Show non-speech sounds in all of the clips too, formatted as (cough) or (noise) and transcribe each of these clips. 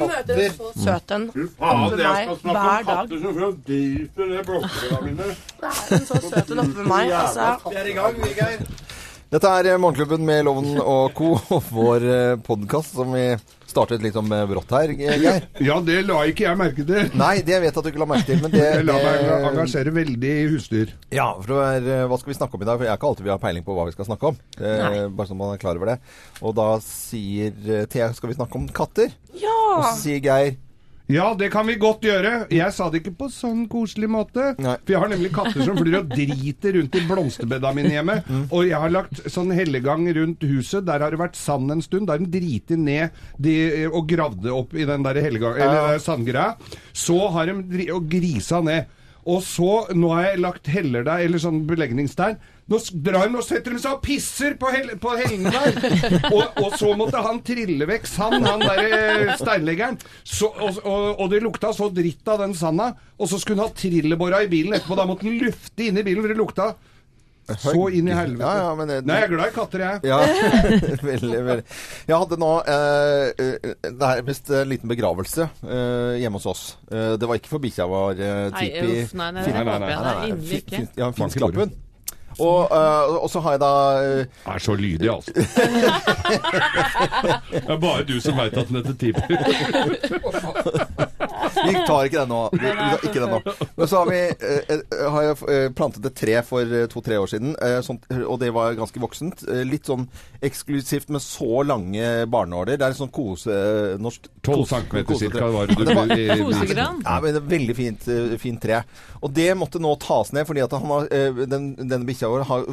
En så søt en Faen, oppe ved jeg meg skal snakke hver dag. katter. Det er en så søt en oppe ved meg. Altså, Vi er i gang, vi, Geir. Dette er eh, Morgenklubben med Loven og co. (laughs) Vår podkast som vi startet litt om eh, brått her, eh, Geir. Ja, det la ikke jeg merke til. Nei, det vet jeg at du ikke la merke til, men det, Jeg la meg det engasjere veldig i husdyr. Ja, for det er, eh, hva skal vi snakke om i dag? For jeg er ikke alltid vi har peiling på hva vi skal snakke om. Eh, bare så man er klar over det. Og da sier eh, Thea skal vi snakke om katter. Ja! Og så sier Geir Ja, det kan vi godt gjøre. Jeg sa det ikke på sånn koselig måte. Nei. For jeg har nemlig katter som flyr og driter rundt i blomsterbedene mine hjemme. Og jeg har lagt sånn hellegang rundt huset. Der har det vært sand en stund. Har de driti ned de, og gravde opp i den der hellegang, eller ja. sandgreia. Så har de og grisa ned. Og så, nå har jeg lagt heller der, eller sånn belegningsstein. Nå drar de og setter de seg og pisser på, hel, på hellene der. (laughs) Og, og så måtte han trille vekk sand, han der steinleggeren. Så, og, og, og det lukta så dritt av den sanda. Og så skulle han ha trillebåra i bilen etterpå. Da måtte han lufte inn i bilen, for det lukta så inn i helvete. Ja, ja, men det- Nei, jeg er glad i katter, jeg. Ja, (laughs) veldig, veldig. Jeg hadde nå eh, eh, Det er mest en liten begravelse eh, hjemme hos oss. Eh, det var ikke for bikkja vår, eh, Nei, Tipi. uff, nei, nei, det nei, nei, jeg nei, nei, nei, nei, nei, nei, nei, nei, nei, nei, nei, nei, nei, nei, nei, finsk-lappen. Og, uh, og så har jeg da uh, Er så lydig, altså. (laughs) det er bare du som veit at den heter Tipi. (laughs) Vi tar ikke den nå. Vi, vi tar ikke den nå. Men så har, vi, eh, eh, har jeg eh, plantet et tre for eh, to-tre år siden, eh, sånt, og det var ganske voksent. Litt sånn eksklusivt med så lange barnåler. Det er en sånn kose... Norsk 12 kose- centimeter cirka var det var- i- Kosegran. Ja, men det er Veldig fint, fint tre. Og det måtte nå tas ned, fordi at han har, den, denne bikkja vår har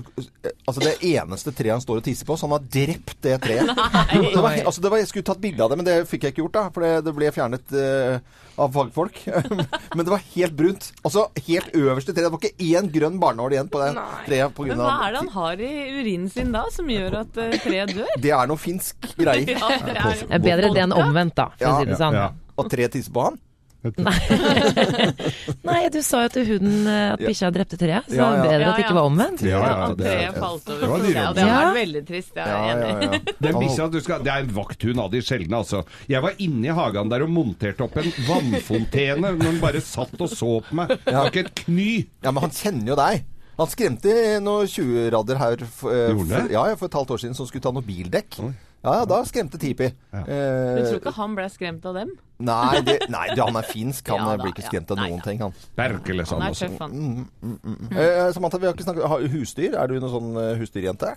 Altså det eneste treet han står og tisser på, så han har drept det treet. Det var, altså det var, jeg skulle tatt bilde av det, men det fikk jeg ikke gjort, da. For det, det ble fjernet uh, av fagfolk. (laughs) men det var helt brunt. Altså helt øverste tre. Det var ikke én grønn barnål igjen på det treet. På Men hva er det han har i urinen sin da, som gjør at uh, treet dør? det er noe finsk greier. (laughs) Ja, det er Det er bedre det enn omvendt, da, for Ja, å si det sånn. ja. Og tre tisser på han. (laughs) Nei, du sa jo til hunden eh, at bikkja drepte treet, så Ja, det ja. bedre at det ikke var omvendt. Ja, ja, det er- falt Det over. var. Ja, det er var veldig trist. Jeg er ja, enig. ja. Den bikkja du skal Det er en vakthund av de sjeldne, altså. Jeg var inne i hagen der og monterte opp en vannfontene når den bare satt og så på meg. Det var ikke et kny. Ja, men han kjenner jo deg. Han skremte noen 20-radder her for, eh, for, ja, ja, for et halvt år siden som skulle ta noe bildekk. Oi. Ja, ja, da skremte Tipi. Ja. Eh, Du tror ikke han ble skremt av dem? Nei, det, (laughs) nei det, han er finsk. Han Ja da, blir ikke skremt av noen nei, ting, han. Berkele Han sånn. er Altså. tøff, han. Eh, Samantha, vi har ikke snakket husdyr. Er du noen sånn eh, husdyrjente?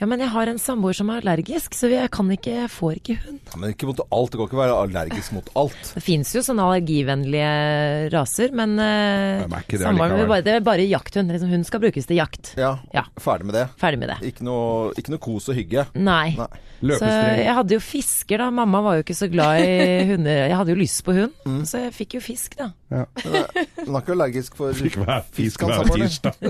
Ja, men jeg har en samboer som er allergisk, så jeg kan ikke, jeg får ikke hund. Ja, men ikke mot alt. Det går ikke å være allergisk mot alt. Det fins jo sånne allergivennlige raser, men eh, er samboeren vil bare, det er bare jakthund. Liksom, hun skal brukes til jakt. Ja, Ja. Ferdig med det. Ferdig med det. Ikke noe, ikke noe kos og hygge. Nei. Nei. Så jeg hadde jo fisker, da. Mamma var jo ikke så glad i (laughs) hunder. Jeg hadde jo lyst på hund, Mm. så jeg fikk jo fisk, da. Hun er ikke allergisk for Fikk hver fisk hver tirsdag. (laughs)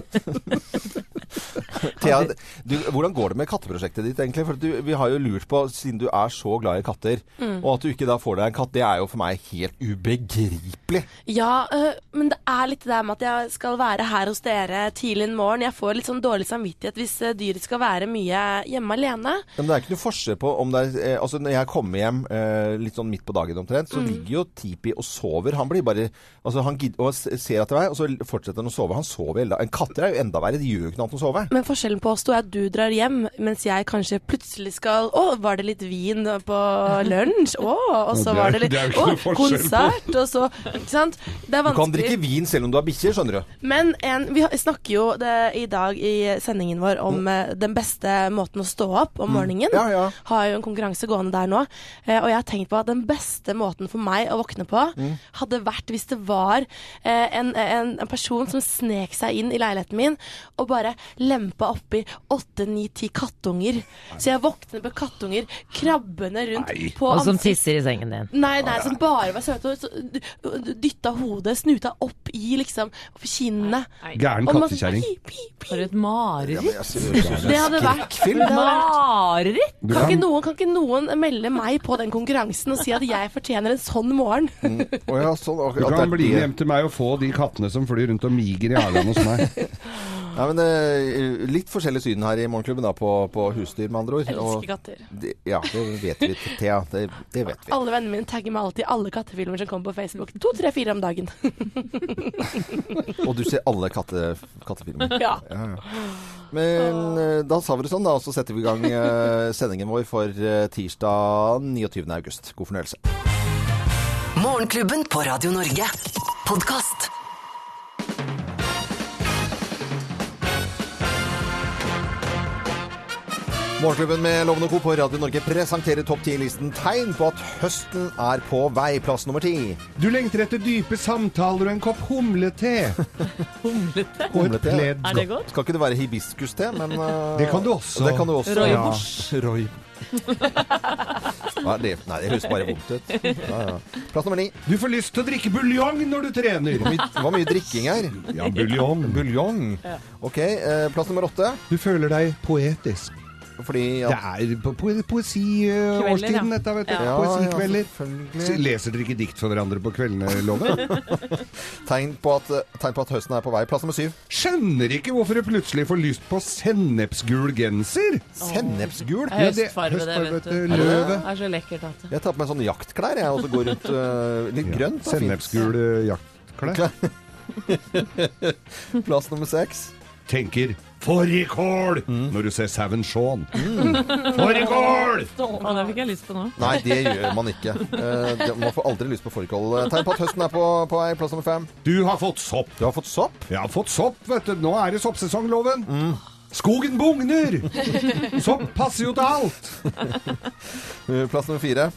Thea, du, hvordan går det med katteprosjektet ditt, egentlig? For du, vi har jo lurt på, siden du er så glad i katter, Mm. og at du ikke da får deg en katt, det er jo for meg helt ubegripelig. Ja, øh, men det er litt det der med at jeg skal være her hos dere tidlig en morgen. Jeg får litt sånn dårlig samvittighet hvis øh, dyret skal være mye hjemme alene. Men det er ikke noe forskjell på om det er eh, Altså, når jeg kommer hjem øh, litt sånn midt på dagen omtrent, Mm. så ligger jo Tipi og sover. Han blir bare Altså, han gidder ser etter meg, og så fortsetter han å sove. Han sover hele dagen. En katter er jo enda verre. De gjør jo ikke noe annet enn å sove. Men forskjellen på oss to er at du drar hjem, mens jeg kanskje plutselig skal Å, var det litt vin på lunsj? Å, og så var det litt er Å, konsert, og så Ikke sant? Det er Du kan drikke vin selv om du har bikkjer, skjønner du. Men en, vi snakker jo det, i dag i sendingen vår om mm. den beste måten å stå opp om morgenen. Mm. Ja, ja. Har jo en konkurranse gående der nå. Eh, og jeg har tenkt på at den beste måten for meg å våkne på, Mm. hadde vært hvis det var eh, en, en, en person som snek seg inn i leiligheten min og bare lempa oppi åtte, ni, ti kattunger. Så jeg våknet med kattunger krabbende rundt Nei. på Og som tisser i sengen din. Nei, nei, som bare var søte. Dytta hodet, snuta opp i liksom kinnet. Gæren kattekjerring. For et mareritt. Det hadde vært det Mareritt! Kan, kan- ikke noen, kan ikke noen melde meg på den konkurransen og si at jeg fortjener en sånn morgen? Å ja, sånn, Du at det kan bli det. hjem til meg og få de kattene som flyr rundt og miger i hagen hos meg. (laughs) Ja, men eh, Litt forskjellig syn her i Morgenklubben da, på, på husdyr, med andre ord. Elsker katter. det, ja, det vet vi, Thea. Det, det vet vi. Alle vennene mine tagger meg alltid i alle kattefilmer som kommer på Facebook. To, tre, fire om dagen. (laughs) Og du ser alle katte, kattefilmer. ja. Ja, ja. Men eh, da sa vi det sånn, da. Og så setter vi i gang eh, sendingen vår for tirsdag 29. august. God fornøyelse. Morgenklubben på Radio Norge. Podkast. Morgenklubben med Lovende Co. på Radio Norge presenterer topp 10-listen tegn på at høsten er på vei. Plass nummer ti. Du lengter etter dype samtaler og en kopp humlete. (laughs) Humlete. Og et pledd. Er det godt? Skal ikke det være hibiskuste, men uh, Det kan du også. Det kan du også. Rooibos. Ja. Roy. (laughs) Hva er det? Nei, det høres bare vondt ut. Ja, ja. Plass nummer ni. Du får lyst til å drikke buljong når du trener. Hvor mye, hvor mye drikking her? Ja, buljong. Buljong. Ok, eh, plass nummer åtte. Du føler deg poetisk. Fordi Det er po po poesiårstiden, ja. dette, vet du. Ja. Poesikvelder. Ja, Så Leser dere ikke dikt for hverandre på kveldene, Love? (laughs) Tegn på, at, tegn på at høsten er på vei. Plass nummer syv. Skjønner ikke hvorfor du plutselig får lyst på sennepsgul genser. Sennepsgul. Det er Ja, det- høstfarve, det, vet du. Løvet. Det er så lekkert at Jeg tar på meg sånne jaktklær, jeg, og så går rundt uh, litt grønt. Sennepsgul eh, jaktklær. (laughs) Plass nummer seks. Tenker fårikål når du ser sauen Shaun. Fårikål! Å, det fikk jeg lyst på nå. Nei, det gjør man ikke. Uh, det- man får aldri lyst på fårikål. Tegn på at høsten er på, på vei. Plass nummer fem. Du har fått sopp. Du har fått sopp. Jeg har fått sopp, vet du. Nå er det soppsesong, Loven. Skogen bugner! Sopp passer jo til alt. Eh, Plass nummer fire.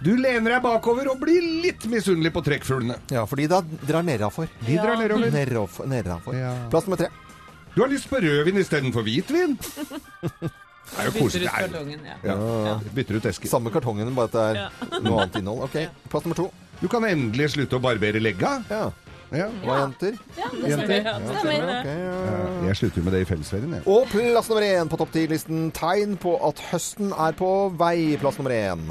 Du lener deg bakover og blir litt misunnelig på trekkfuglene. Ja, fordi da drar nedafor. De drar nedover. Nedafor. nedover. Ja. Plass nummer tre. Du har lyst på rødvin istedenfor hvitvin. (laughs) Det er jo Bytter koselig. ut Det er- kartongen, ja. Ja, bytter ut esken. Samme kartongen, bare at det er noe annet innhold. Ok, Plass nummer to. Du kan endelig slutte å barbere legga. Ja. Ja. Hva, jenter? Ja, ok, ja. Ja, Jeg slutter med det i fellesferien, jeg. Og plass nummer én på topp ti-listen. Tegn på at høsten er på vei. Plass nummer én.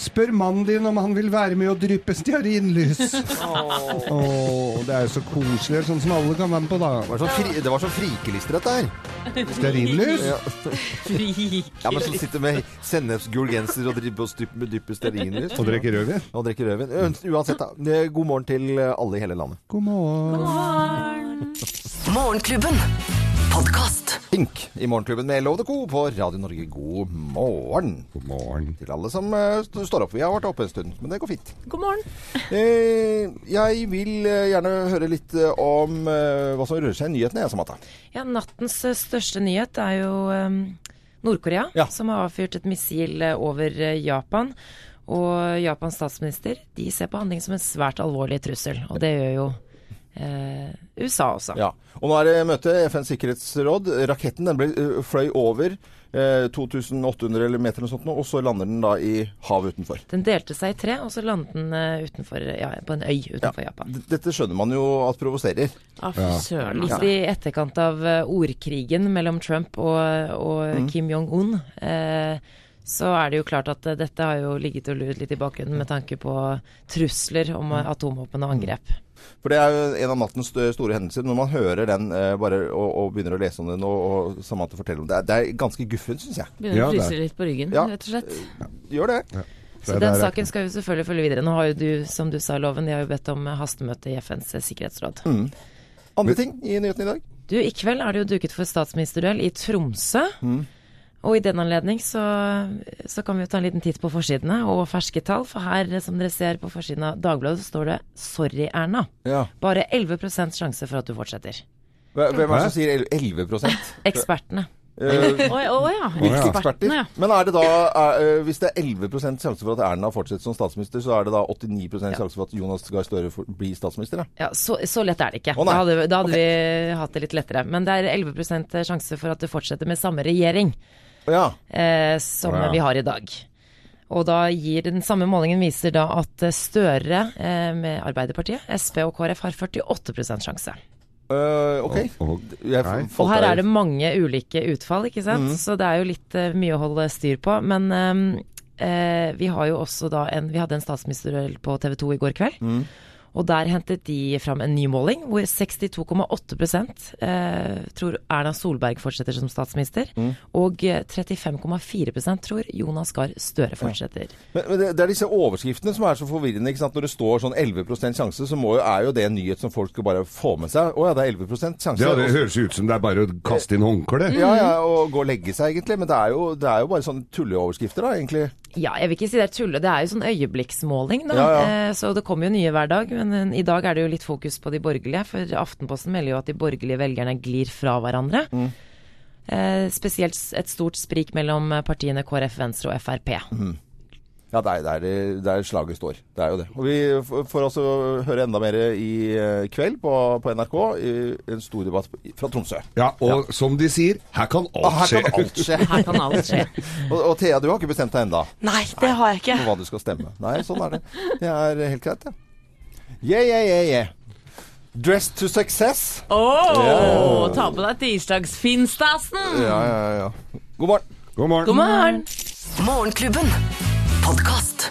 Spør mannen din om han vil være med å dryppe stearinlys. (laughs) Åh, det er jo så koselig. Sånn som alle kan være med på, da. Det var sånn, fri, det var sånn frikelister, dette her. Stearinlys? Ja. (laughs) Ja, men som sitter med sennepsgul genser og driver og dypper, stearinlys. Og drikker rødvin? Og drikker rødvin. Uansett, da. God morgen til alle i hele landet. God morgen. Morgenklubben. Podkast. Pink i Morgenklubben med Love the Co. på Radio Norge. God morgen God morgen. til alle som uh, st- står opp. Vi har vært oppe en stund, men det går fint. God morgen. (laughs) Eh, jeg vil uh, gjerne høre litt uh, om hva som rører seg i nyhetene, jeg, Samata. Ja, nattens største nyhet er jo um, Nord-Korea, Ja. som har avfyrt et missil over Japan. Og Japans statsminister de ser på handling som en svært alvorlig trussel, og det gjør jo eh, USA også. Ja. Og nå er det møte i FNs sikkerhetsråd. Raketten den ble, eh, fløy over eh, 2800 eller meter eller sånt, nå, og så lander den da i havet utenfor. Den delte seg i tre, og så landet den eh, utenfor, ja, på en øy utenfor Japan. Dette skjønner man jo at provoserer. Fy søren. Litt i etterkant av eh, ordkrigen mellom Trump og, og Kim Jong-un, eh, så er det jo klart at dette har jo ligget og luret litt i bakgrunnen med tanke på trusler om eh, atomvåpen og angrep. For det er jo en av nattens store hendelser. Når man hører den eh, bare og, og begynner å lese om den, og, og Samantha forteller om det, det er ganske guffent, syns jeg. Begynner Ja, å fryse litt på ryggen, Ja. rett og slett. Gjør det. Så den saken skal jo selvfølgelig følge videre. Nå har jo du, som du sa, Loven, de har jo bedt om eh, hastemøte i FNs sikkerhetsråd. Mm. Andre ting i nyhetene i dag? Du, i kveld er det jo duket for statsministerduell i Tromsø. Og i den anledning så, så kan vi jo ta en liten titt på forsidene og ferske tall. For her, som dere ser på forsiden av Dagbladet, så står det 'Sorry, Erna'. Ja. Bare 11% sjanse for at du fortsetter. Hvem er det som sier 11 Ekspertene. Å uh, oh, ja. ja. Eksperter. ja. Men er det da, er, eh, hvis det er 11% sjanse for at Erna fortsetter som statsminister, så er det da 89% sjanse for at Jonas Gahr Støre blir statsminister? Da? Ja, så, så lett er det ikke. Oh, da hadde, da hadde vi hatt det litt lettere. Men det er 11% sjanse for at du fortsetter med samme regjering Ja. eh, som Ja. vi har i dag. Og da gir den samme målingen viser da at Støre eh, med Arbeiderpartiet, Sp og KrF har 48 sjanse. Uh, ok. Og-. Og her er det mange ulike utfall, ikke sant. Mm. Så det er jo litt uh, mye å holde styr på. Men um, uh, vi har jo også da en Vi hadde en statsministerduell på TV 2 i går kveld. Mhm. Og der hentet de fram en ny måling hvor 62,8 eh, tror Erna Solberg fortsetter som statsminister, og eh, 35,4% tror Jonas Gahr Støre fortsetter. Men, men det, det er disse overskriftene som er så forvirrende. ikke sant? Når det står sånn 11% sjanse, så må jo, er jo det en nyhet som folk skal bare få med seg. Å ja, det er 11% sjanse. Ja, det høres ut som det er bare å kaste inn håndkle. ja, ja, og gå og legge seg, egentlig. Men det er jo, det er jo bare sånne tulleoverskrifter, da, egentlig. Ja, jeg vil ikke si det er tulle. Det er jo sånn øyeblikksmåling, da. Ja, ja. Eh, så det kommer jo nye hver dag. Men eh, i dag er det jo litt fokus på de borgerlige. For Aftenposten melder jo at de borgerlige velgerne glir fra hverandre. Mm. Eh, spesielt et stort sprik mellom partiene KrF, Venstre og Frp. Ja, det er der, der slaget står. Det er jo det. Og vi får også høre enda mer i eh, kveld på, på NRK. I en stor debatt fra Tromsø. Ja, og som de sier, her kan alt her skje. kan alt skje. (laughs) Her kan alt skje. (laughs) og, og Thea, du har ikke bestemt deg enda Nei, det har jeg på ikke. hva du skal stemme. Nei, sånn er det. Det er helt greit, det. Yeah, yeah, yeah, yeah. Dress to success. Åh, ta på deg tirsdagsfinstasen! Ja, ja, ja. God morgen. God morgen. God morgen. Morgenklubben.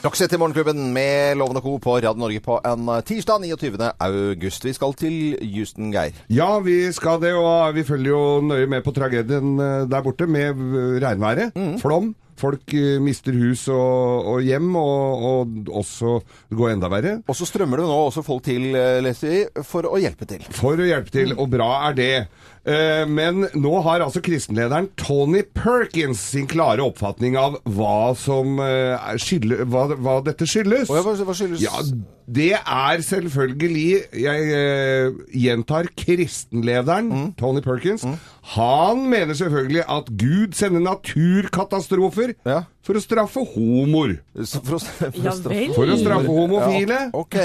Roxette i Morgenklubben med Loven og Co. på Radio Norge på en eh, tirsdag 29. august. Vi skal til Houston, Geir. Ja, vi skal det, og vi følger jo nøye med på tragedien eh, der borte med regnværet. Mm. Flom. Folk eh, mister hus og, og hjem, og, og også det går enda verre. Og så strømmer det nå også folk til, eh, leser vi, for å hjelpe til. For å hjelpe til, og bra er det. Eh, Men nå har altså kristenlederen Tony Perkins sin klare oppfatning av hva som eh, skylde, hva, hva dette skyldes. Hva, hva skyldes Ja, det er selvfølgelig Jeg eh, gjentar kristenlederen Tony Perkins. Han mener selvfølgelig at Gud sender naturkatastrofer Ja. for å straffe homoer. For for Ja straffe- For å straffe homofile. Ja, ok.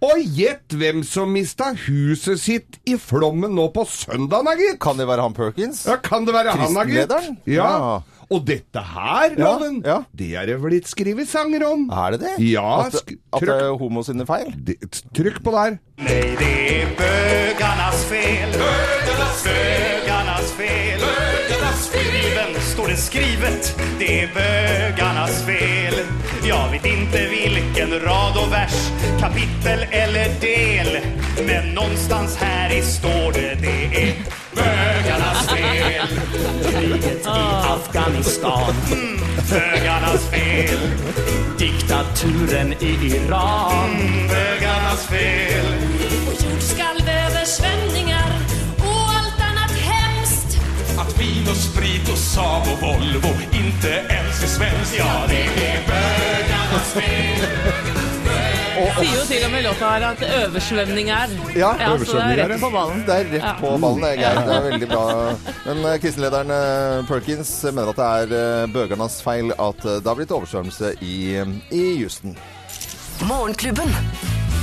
Og gjett hvem som mista huset sitt i flommen nå på søndag, da, gitt! Kan det være han Perkins? Ja, kan det være han, da, gitt? Ja. Ja. Og dette her, Ja, Loven, ja. det er det blitt skrevet sanger om. Er det det? Ja, At, sk- at det er homo sine feil? Det- Trykk på der. Nei, det er bøgernas fel. Bøgernas fel. Bøgernas fel. Bögarnas fel. Står det skrivet. Det är bögarnas fel. Jag vet inte vilken rad och vers, kapitel eller del. Men någonstans här i står det. Det är bögarnas fel. Kriget i Afghanistan. Mm, bögarnas fel. Diktaturen i Iran. Mm, bögarnas fel. Vin och sprit och Saab och Volvo inte ens i svensk Ja, det är bögarnas (laughs) fel. Sier jo til og med låta her at oversvømning er. Ja, ja er oversvømning er rett på ballen. Det er rett Ja. på ballen, det er greit. Det er veldig bra. Men uh, kristenlederen uh, Perkins mener at det er uh, bøgernes feil at eh, det har blitt oversvømmelse i, eh, i Houston. Morgenklubben.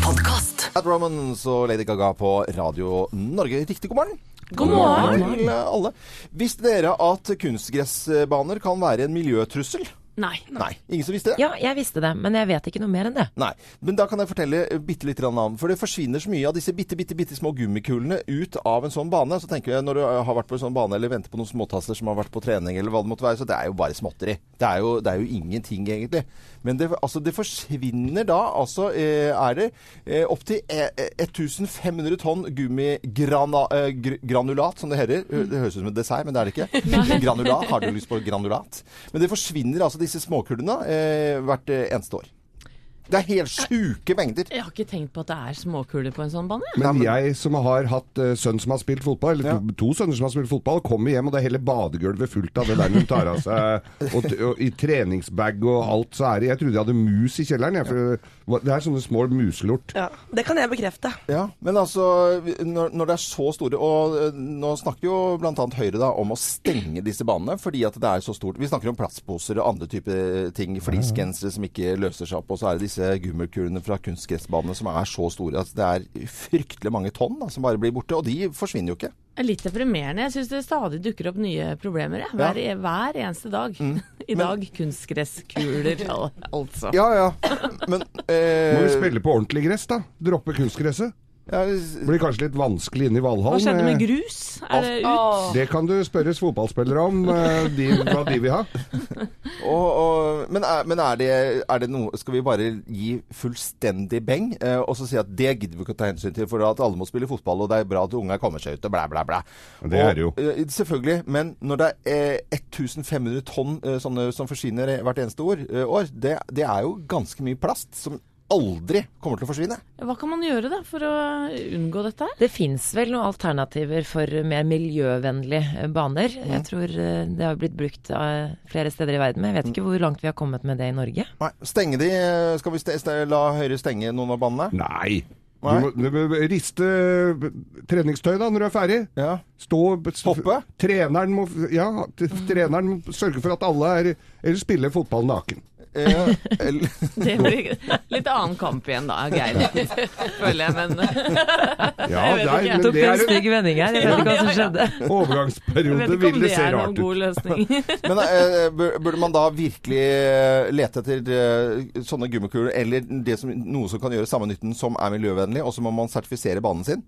Podcast. At Romans og Lady Gaga på Radio Norge. Riktig god morgen. God morgen. til alle. Visste dere at kunstgressbaner kan være en miljøtrussel? Nei. Nei. Ingen som visste det? Ja, jeg visste det, men jeg vet ikke noe mer enn det. Nei, men da kan jeg fortelle eh, bitte litt om For det forsvinner så mye av disse bitte, bitte, bitte små gummikulene ut av en sånn bane. Så tenker jeg når du eh, har vært på en sånn bane eller venter på noen småtasser som har vært på trening eller hva det måtte være, så det er jo bare småtteri. Det er jo, det er jo ingenting, egentlig. Men det, altså, det forsvinner da altså eh, Er det eh, opptil eh, 1500 tonn gummigranulat, som det heter. Det høres ut som en dessert, men det er det ikke. (laughs) granulat. Har du lyst på granulat? Men det forsvinner altså disse småkullene eh, hvert eh, eneste år. Det er helt sjuke mengder. Jeg har ikke tenkt på at det er småkuler på en sånn bane. Men jeg som har hatt uh, sønn som har spilt fotball, eller to, to sønner som har spilt fotball, kommer hjem, og det er hele badegulvet fullt av det der de tar av seg. (laughs) Og, og i treningsbag og alt så er det Jeg trodde jeg hadde mus i kjelleren, jeg. For det er sånne små muselort. Ja, det kan jeg bekrefte. Ja, Men altså, når, når det er så store Og eh, nå snakker jo bl.a. Høyre da om å stenge disse banene fordi at det er så stort. Vi snakker om plastposer og andre typer ting. flisgensere som ikke løser seg opp. Og så er det disse gummikulene fra kunstgressbanene som er så store at det er fryktelig mange tonn da, som bare blir borte. Og de forsvinner jo ikke. Litt deprimerende. Jeg syns det stadig dukker opp nye problemer. jeg. Hver, hver eneste dag. (laughs) I dag kunstgresskuler, al altså. Ja, ja. Men Må vi eh, spille på ordentlig gress, da? Droppe kunstgresset? Ja, Blir kanskje litt vanskelig inne i Valhall. Hva skjedde med med- grus? Er det ut? Det kan du spørres fotballspillere om, eh, de, hva de vil ha. (laughs) og, og, men er, men er, det, er det noe Skal vi bare gi fullstendig beng eh, og så si at det gidder vi ikke å ta hensyn til, for at alle må spille fotball, og det er bra at unger kommer seg ut, og blæ, blæ, blæ. Det er det jo. Og, eh, selvfølgelig. Men når det er eh, 1500 tonn eh, sånne som forsvinner hvert eneste år, eh, år det, det er jo ganske mye plast som aldri kommer til å forsvinne. Hva kan man gjøre da for å unngå dette? Det fins vel noen alternativer for mer miljøvennlige eh, baner. Mm. Jeg tror eh, det har blitt brukt eh, flere steder i verden, men jeg vet ikke hvor langt vi har kommet med det i Norge. Nei, stenge de Skal vi la Høyre stenge noen av banene? Nei. Du må, riste treningstøy da når du er ferdig. Ja. Stå Hoppe? Treneren må, ja, treneren må sørge for at alle er Eller spille fotball naken. Eh, (laughs) Det blir litt annen kamp igjen da, Geir. (laughs) Føler jeg, men (laughs) Ja, Jeg vet det er, ikke. men Tok en stygg vending her, jeg vet ikke hva som skjedde. jeg overgangsperiode. vet ikke Vil om det se er noen rart ut. god løsning. men eh, burde man da virkelig eh, lete etter eh, sånne gummikuler, eller det som, noe som kan gjøre samme nytten som er miljøvennlig, og så må man sertifisere banen sin?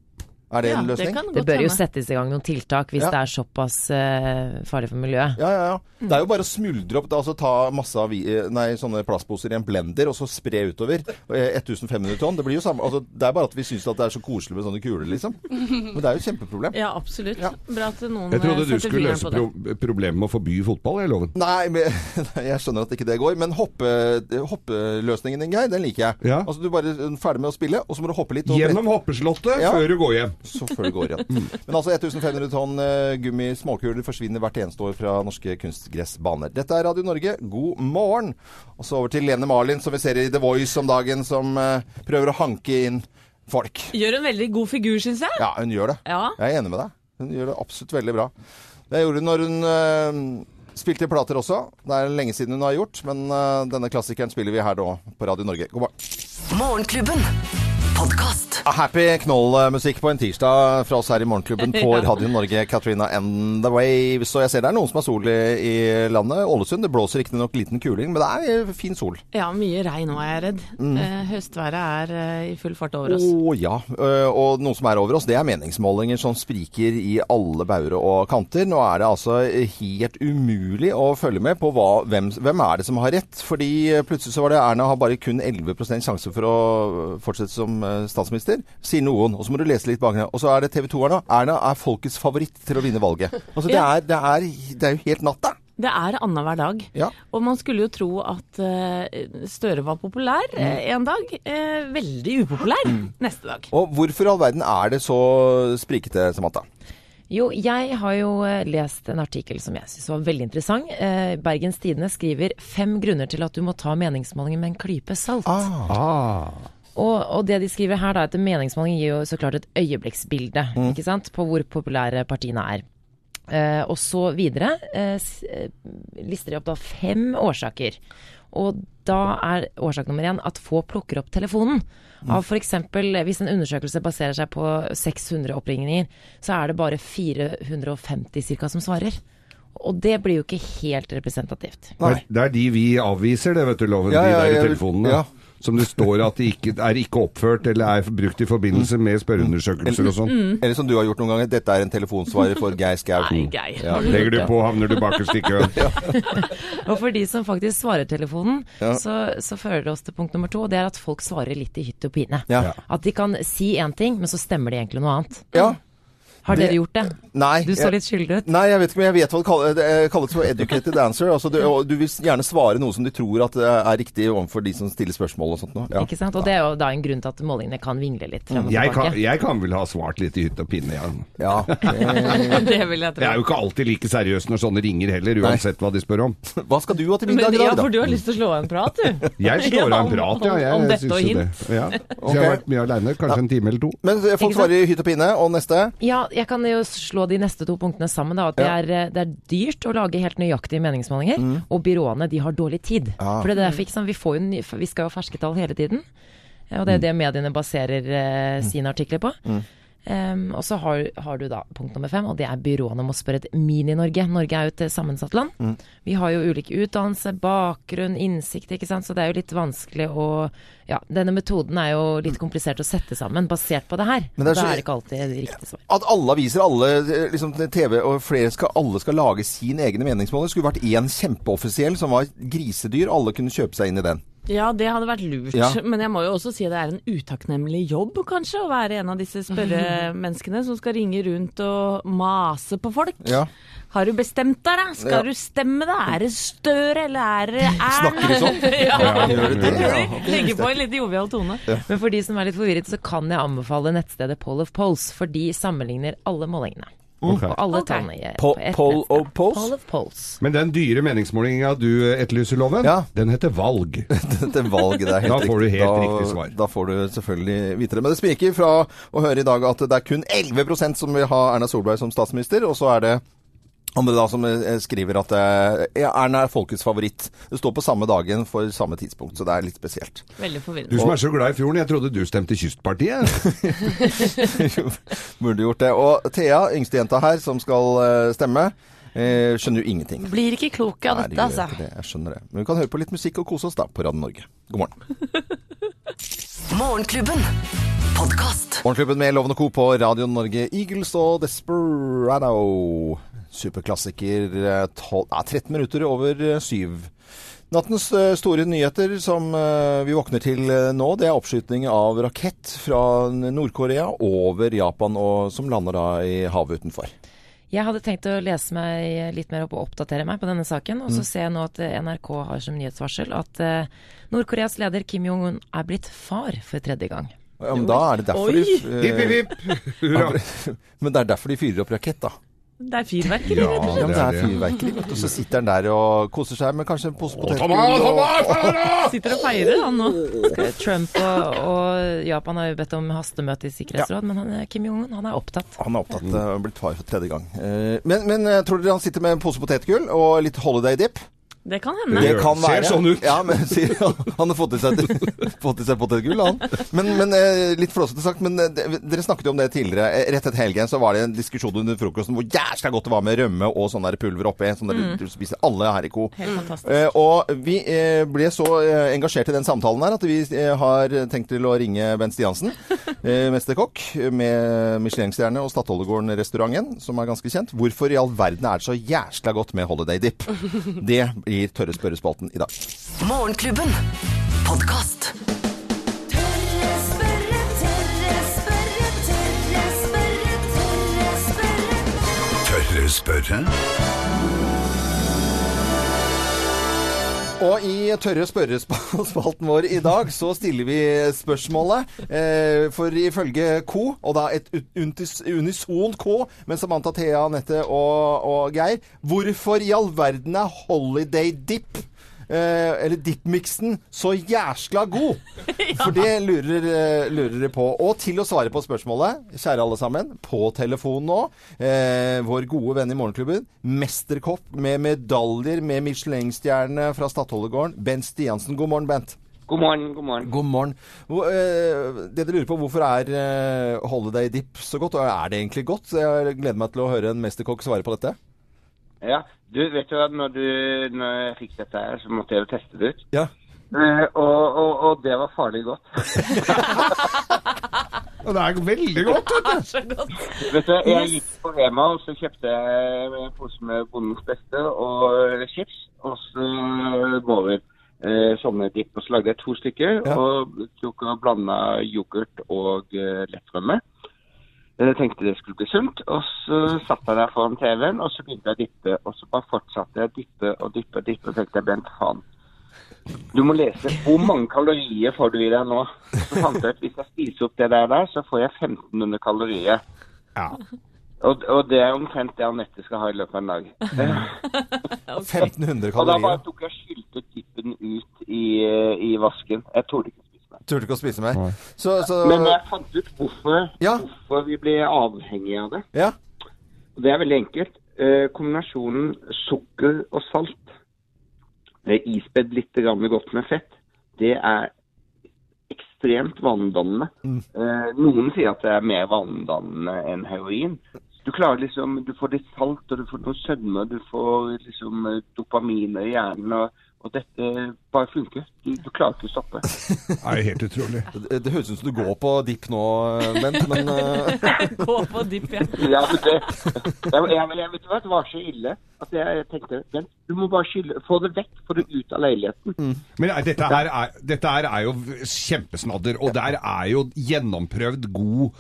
Er det Ja, en løsning? Det, Det bør jo settes i gang noen tiltak hvis Ja. det er såpass uh, farlig for miljøet. Ja, ja, ja. Det er jo bare å smuldre opp, altså ta masse av, nei, sånne plastposer i en blender, og så spre utover. Eh, 1500 tonn. Det blir jo samme, altså, det er bare at vi syns det er så koselig med sånne kuler, liksom. Men det er jo et kjempeproblem. Ja, absolutt. Ja. Bra at noen Jeg trodde eh, du skulle løse pro problemet med å forby fotball, jeg loven. Nei, men, (laughs) jeg skjønner at ikke det går. Men hoppe, hoppeløsningen din, Geir, den liker jeg. Ja. Altså, Du er bare ferdig med å spille, og så må du hoppe litt. Og Gjennom hoppeslottet Ja. før du går hjem. Så før det går igjen. Men altså 1500 tonn eh, gummi småkuler forsvinner hvert eneste år fra norske kunstgressbaner. Dette er Radio Norge, god morgen. Og så over til Lene Marlin, som vi ser i The Voice om dagen, som eh, prøver å hanke inn folk. Gjør en veldig god figur, syns jeg. Ja, hun gjør det. Ja. Jeg er enig med deg. Hun gjør det absolutt veldig bra. Det gjorde hun når hun eh, spilte i plater også. Det er lenge siden hun har gjort, men denne klassikeren spiller vi her nå på Radio Norge. God morgen. Morgenklubben. Podkast. Happy knoll-musikk på en tirsdag fra oss her i Morgenklubben på (laughs) Ja. Radio Norge. Katrina and the Waves. Og jeg ser det er noen som har sol i, i landet. Ålesund. Det blåser riktignok liten kuling, men det er eh, fin sol. Ja, mye regn nå, er jeg redd. Eh, høstværet er eh, i full fart over oss. Å ja. Og noe som er over oss, det er meningsmålinger som spriker i alle bauger og kanter. Nå er det altså helt umulig å følge med på hva, hvem, hvem er det som har rett. Fordi plutselig så var det Erna har bare kun 11% sjanse for å fortsette som statsminister, sier noen. Og så må du lese litt bak ned. Og så er det TV 2-erne. Erna er folkets favoritt til å vinne valget. Altså det er, det er, det er jo helt natta. Det er annenhver dag. Ja. Og man skulle jo tro at uh, Støre var populær mm. en dag. Uh, veldig upopulær neste dag. Og hvorfor i all verden er det så sprikete, Samantha? Jo, jeg har jo eh, lest en artikkel som jeg syns var veldig interessant. Eh, Bergens Tidende skriver fem grunner til at du må ta meningsmålingen med en klype salt. Ah. Og, og det de skriver her, da, etter meningsmåling gir jo så klart et øyeblikksbilde ikke sant, på hvor populære partiene er. Eh, og så videre eh, s- eh, lister de opp da fem årsaker. Og da er årsak nummer én at få plukker opp telefonen. Av f.eks. hvis en undersøkelse baserer seg på 600 oppringninger, så er det bare 450 ca. som svarer. Og det blir jo ikke helt representativt. Det er, det er de vi avviser, det, vet du, loven. Ja, ja, de der i telefonene. ja. Som det står at de ikke, er ikke oppført eller er brukt i forbindelse med spørreundersøkelser og sånn. Eller som du har gjort noen ganger, dette er en telefonsvarer for Geir Skau. Nei, Geir. Ja. Legger du på, havner du bakerst i køen. Og for de som faktisk svarer telefonen, Ja. så, så fører det oss til punkt nummer to. og Det er at folk svarer litt i hytt og pine. Ja. At de kan si én ting, men så stemmer de egentlig noe annet. Ja. Har dere gjort det? Nei. Du så litt skyldig ut. Nei, jeg vet ikke, men jeg vet hva det kalles, det kalles for educated answer. Altså, du, du vil gjerne svare noe som du tror at eh, er riktig overfor de som stiller spørsmål og sånt noe. Ja. Ikke sant? Og det er jo da en grunn til at målingene kan vingle litt frem og Jeg kan, jeg kan vel ha svart litt i hytt og pinne, ja. Ja. (laughs) Det vil jeg tro. Jeg er jo ikke alltid like seriøs når sånne ringer heller, uansett hva de spør om. (laughs) Hva skal du ha til middag i ja, for du har lyst til å slå av en prat, du. (laughs) Jeg slår av en prat, ja. Jeg Om dette og hint. det. Ja. Så jeg har vært mye aleine, kanskje en time eller to. Men eh, folk svarer i hytt og pinne. Og neste? Ja, jeg kan jo slå de neste to punktene sammen. da, at det, er, eh, det er dyrt å lage helt nøyaktige meningsmålinger, og byråene de har dårlig tid. Ja. For det er derfor ikke sant, vi, får jo, ny- vi skal jo ha ferske tall hele tiden. Og det er det mediene baserer eh, sine artikler på. Ehm, og så har, har du da punkt nummer fem, og det er byråene må spørre et Mini-Norge. Norge er jo et eh, sammensatt land. Mm. Vi har jo ulik utdannelse, bakgrunn, innsikt, ikke sant. Så det er jo litt vanskelig å Ja, denne metoden er jo litt komplisert å sette sammen basert på det her. Men det er så, det er ikke alltid riktig svar. At alle aviser, alle eh, liksom, TV og flere skal, alle skal lage sin egne meningsmål. Det skulle vært én kjempeoffisiell som var grisedyr. Alle kunne kjøpe seg inn i den. Ja, det hadde vært lurt. Ja. (laughs) Men jeg må jo også si det er en utakknemlig jobb, kanskje, å være en av disse spørremenneskene (laughs) som skal ringe rundt og mase på folk. Ja. Har du bestemt deg, da? Skal Ja. du stemme, da? Er det Støre, eller er det Erna? (laughs) Snakker du sånn? ja. Ja, gjør de det? Ja, De Legger på en litt jovial tone. Men for de som er litt forvirret, så kan jeg anbefale nettstedet Poll of Polls, for de sammenligner alle målingene. Ok. På alle Ok. tallene Po- Poll of Polls? Poll of Polls. Men den dyre meningsmålinga du etterlyser, Loven, Ja. den heter valg. (laughs) den valg det er helt Da får du riktig. helt da, riktig svar. Da får du selvfølgelig vite det. Men det spriker fra å høre i dag at det er kun 11% som vil ha Erna Solberg som statsminister, og så er det andre da som eh, skriver at eh, ja, Erna er folkets favoritt. Det står på samme dagen for samme tidspunkt, så det er litt spesielt. Veldig Du som er så glad i fjorden, jeg trodde du stemte Kystpartiet. (laughs) Burde gjort det. Og Thea, yngstejenta her, som skal eh, stemme, eh, skjønner jo ingenting. Blir ikke klok av dette, altså. det. Jeg skjønner det. Men vi kan høre på litt musikk og kose oss da på Radio Norge. God morgen. (laughs) Morgenklubben. Morgenklubben med Loven og Co. på Radio Norge. Eagles og Desperado. Superklassiker. 12, nei, 13 minutter over eh, syv. Nattens eh, store nyheter som eh, vi våkner til eh, nå, det er oppskyting av rakett fra Nord-Korea over Japan, og som lander da i havet utenfor. Jeg hadde tenkt å lese meg litt mer opp og oppdatere meg på denne saken. Mm. Og så ser jeg nå at eh, NRK har som nyhetsvarsel at eh, Nord-Koreas leder Kim Jong-un er blitt far for tredje gang. Ja, men da er det derfor de eh, Hipp, hipp, hipp. (laughs) Hurra. Men det er derfor de fyrer opp rakett, da. Det er fyrverkeri, Ja, rett og Ja, slett. men det det er er fyrverkeri, Og. Så sitter han der og koser seg med kanskje en pose potetgull. Og-! (laughs) Sitter og feirer, han nå. Trump og, og Japan har jo bedt om hastemøte i Sikkerhetsråd, men han, er- Kim Jong-un han er opptatt. Han er opptatt Mm. blitt far for tredje gang. Eh, Men, men eh, tror dere han sitter med en pose potetgull og litt holiday dip? Det kan hende. Det kan være. ser sånn ut. Ja, men sier han, har fått i seg, (laughs) fått i seg potetgull, han. Men, men eh, litt flåsete sagt, men eh, dere snakket jo om det tidligere. Eh, Rett etter helgen så var det en diskusjon under frokosten hvor jæskla godt det var med rømme og sånn der pulver oppi. Sånn der du spiser alle her i ko. Helt fantastisk. Eh, og vi ble så engasjert i den samtalen her at vi har tenkt til å ringe Bent Stiansen, (laughs) mesterkokk med Michelin-stjerne og Statoilegården-restauranten, som er ganske kjent. Hvorfor i all verden er det så jæsla godt med holiday dip? (laughs) Det blir Tørre spørrespalten i dag. Morgenklubben. Podkast. Tørre spørre, tørre spørre, tørre spørre, tørre spørre. Tørre spørre? Og i Tørre spørrespalten vår i dag så stiller vi spørsmålet. Eh, for ifølge K, og da et unisont K, med Samantha, Thea, Anette og, og Geir Hvorfor i all verden er holiday dip eh, eller dippmiksen, så jæskla god? (laughs) For det lurer, eh, lurer dere på. Og til å svare på spørsmålet, kjære alle sammen, på telefon nå, eh, vår gode venn i Morgenklubben, mesterkopp med medaljer med Michelin-stjerne fra Stadholdegården, Bent Stiansen. God morgen, Bent. God morgen, god morgen. God morgen. Eh, det dere lurer på, hvorfor er eh, holiday dip så godt? Og er det egentlig godt? Jeg gleder meg til å høre en mesterkokk svare på dette. Ja, du vet jo at når, du, når jeg fikk dette her, så måtte jeg jo teste det ut. Ja. Eh, og, og, og det var farlig godt. (laughs) Og det er veldig godt, vet du. vet du, jeg gikk på Rema, og så kjøpte jeg en pose med Bondens Beste og chips. Og så boller. Eh, sånne dipp. Og så lagde jeg to stykker, Ja. og tok og blanda yoghurt og eh, lettrømme. Jeg tenkte det skulle bli sunt, og så satt jeg der foran TV-en, og så begynte jeg å dippe. Og så bare fortsatte jeg å dippe og dippe og dippe, og tenkte jeg, Bent, faen. Du må lese hvor mange kalorier får du i deg nå. Så fant jeg ut hvis jeg spiser opp det der, der så får jeg 1500 kalorier. Ja. Og, og det er omtrent det Anette skal ha i løpet av en dag. (laughs) 1500 kalorier. Og da bare tok jeg skylte dippen ut i, i vasken. Jeg torde ikke. Turte ikke å spise mer. Så, så Men jeg fant ut hvorfor, Ja. hvorfor vi blir avhengige av det. Ja. Det er veldig enkelt. Eh, kombinasjonen sukker og salt, eh, ispedd litt grann godt med fett, det er ekstremt vanedannende. Eh, noen sier at det er mer vanedannende enn heroin. Du klarer liksom, du får litt salt, og du får noe sødme, du får liksom dopamin dopaminer i hjernen, og, og dette bare funker. Du, du klarer ikke å stoppe. (laughs) Er helt utrolig. Det, det høres ut som du går på dipp nå, Bent, men (laughs) Går Gå på dipp, ja. Ja, men det, jeg, jeg, jeg, vet du hva, det var så ille at jeg, jeg tenkte, Bent, du må bare skylle, få det vekk, få det ut av leiligheten. Men nei, dette her er, dette her er jo kjempesnadder, og der er jo gjennomprøvd god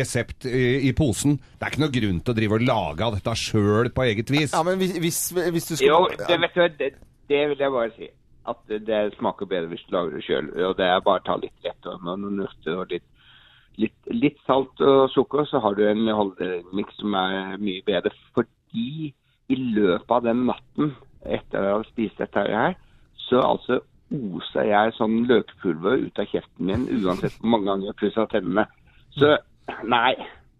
resept i, i posen. Det er ikke noe grunn til å drive og lage av dette sjøl på eget vis. Ja, men hvis, hvis, hvis du skal Jo, det, vet du, hva, det, vil jeg bare si. At det smaker bedre hvis du lager det sjøl. Og det er bare å ta litt lett og noen urter og litt, litt, litt salt og sukker, så har du en holdemiks som er mye bedre. Fordi i løpet av den natten etter å ha spist dette her, så altså oser jeg sånn løkpulver ut av kjeften min uansett hvor mange ganger jeg pusser tennene. Så nei,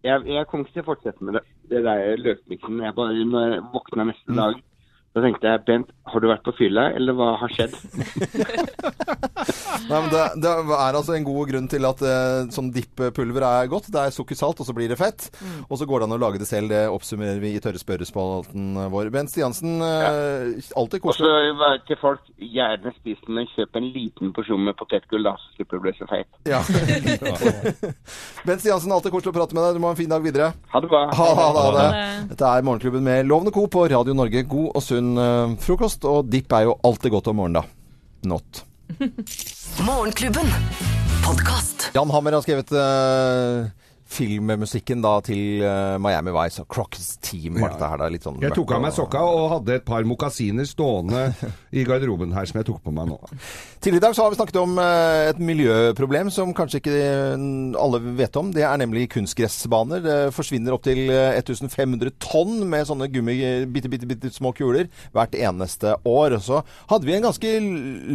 jeg, jeg kommer ikke til å fortsette med det, det der løkmiksen. Jeg bare, når jeg våkner neste dag, så tenkte jeg Bent, har du vært på fylla, eller hva har skjedd? (laughs) Nei, men det, det er altså en god grunn til at eh, sånn dippulver er godt. Det er sukkersalt, og så blir det fett. Og så går det an å lage det selv. Det oppsummerer vi i Tørre spørrespalten vår. Bent Stiansen, eh, alltid Og så til folk, gjerne spis den, men kjøp en liten porsjon med potetgull, da, så slipper du å bli så feit. Ja. (laughs) (laughs) Bent Stiansen, alltid koselig å prate med deg. Du må ha en fin dag videre. Ha det bra. Ha, ha, ha det. det. Dette er Morgenklubben med Lovende Co. på Radio Norge. God og sunn eh, frokost. Og dipp er jo alltid godt om morgenen, da. Not. (laughs) Morgenklubben. Podkast. Jan Hammer har skrevet eh, filmmusikken da til eh, Miami Vice og Crocs Team. Ja. dette her da litt sånn Jeg tok av meg sokka og hadde et par mokasiner stående i garderoben her som jeg tok på meg nå. (laughs) Tidligere i dag så har vi snakket om eh, et miljøproblem som kanskje ikke eh, alle vet om. Det er nemlig kunstgressbaner. Det forsvinner opptil 1500 tonn med sånne gummi, bitte, bitte, bitte små kuler hvert eneste år. Så hadde vi en ganske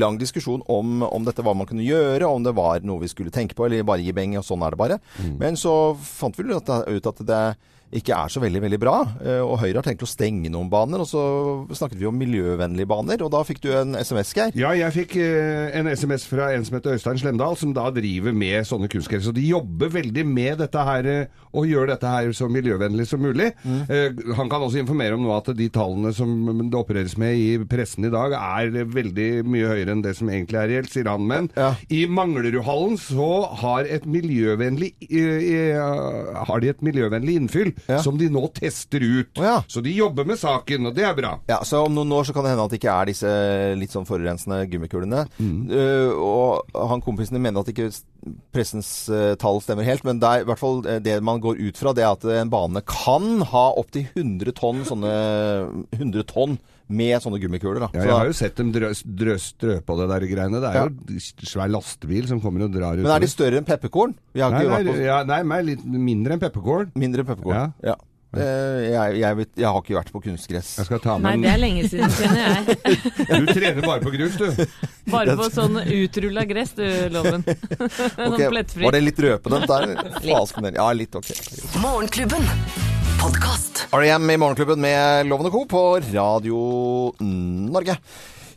lang diskusjon om, om dette, hva man kunne gjøre, om det var noe vi skulle tenke på, eller bare gi beng, og sånn er det bare. Men så fant vi ut at det ikke er så veldig, veldig bra. Eh, Og Høyre har tenkt å stenge noen baner, og så snakket vi om miljøvennlige baner. Og da fikk du en SMS, Geir. Ja, jeg fikk eh, en SMS fra en som heter Øystein Slemdal, som da driver med sånne kunstgress. Så de jobber veldig med dette her, eh, og gjør dette her så miljøvennlig som mulig. Mm. han kan også informere om nå at de tallene som det opereres med i pressen i dag, er veldig mye høyere enn det som egentlig er reelt, sier han. Men Ja. i Manglerudhallen så har, et miljøvennlig, har de et miljøvennlig innfyll Ja. som de nå tester ut. Oh, ja. Så de jobber med saken, og det er bra. Ja, så om noen år så kan det hende at det ikke er disse litt sånn forurensende gummikulene. Eh, og han kompisen din mener at ikke pressens uh, tall stemmer helt, men det er i hvert fall eh, det man går ut fra, det er at en bane kan ha opptil 100 tonn sånne 100 tonn med sånne gummikuler. Da. Ja, jeg har jo sett dem drø, drø, strø på det der greiene. Det er jo svær lastebil som kommer og drar ut. men er de større enn pepperkorn? Nei, nei, på ja, nei, men litt mindre enn pepperkorn. mindre enn pepperkorn. Ja. Ja. Eh, jeg, jeg, vet, jeg har ikke vært på kunstgress. Jeg skal ta Nei, det er lenge siden, kjenner jeg. (laughs) Du trener bare på grus, du. Bare på sånn utrulla gress, du, Loven. (laughs) sånn okay, plettfri. Var det litt røpende der? (laughs) litt. Ja, litt ok. Morgenklubben. Podkast. R.E.M. i Morgenklubben med Loven Co. på Radio Norge.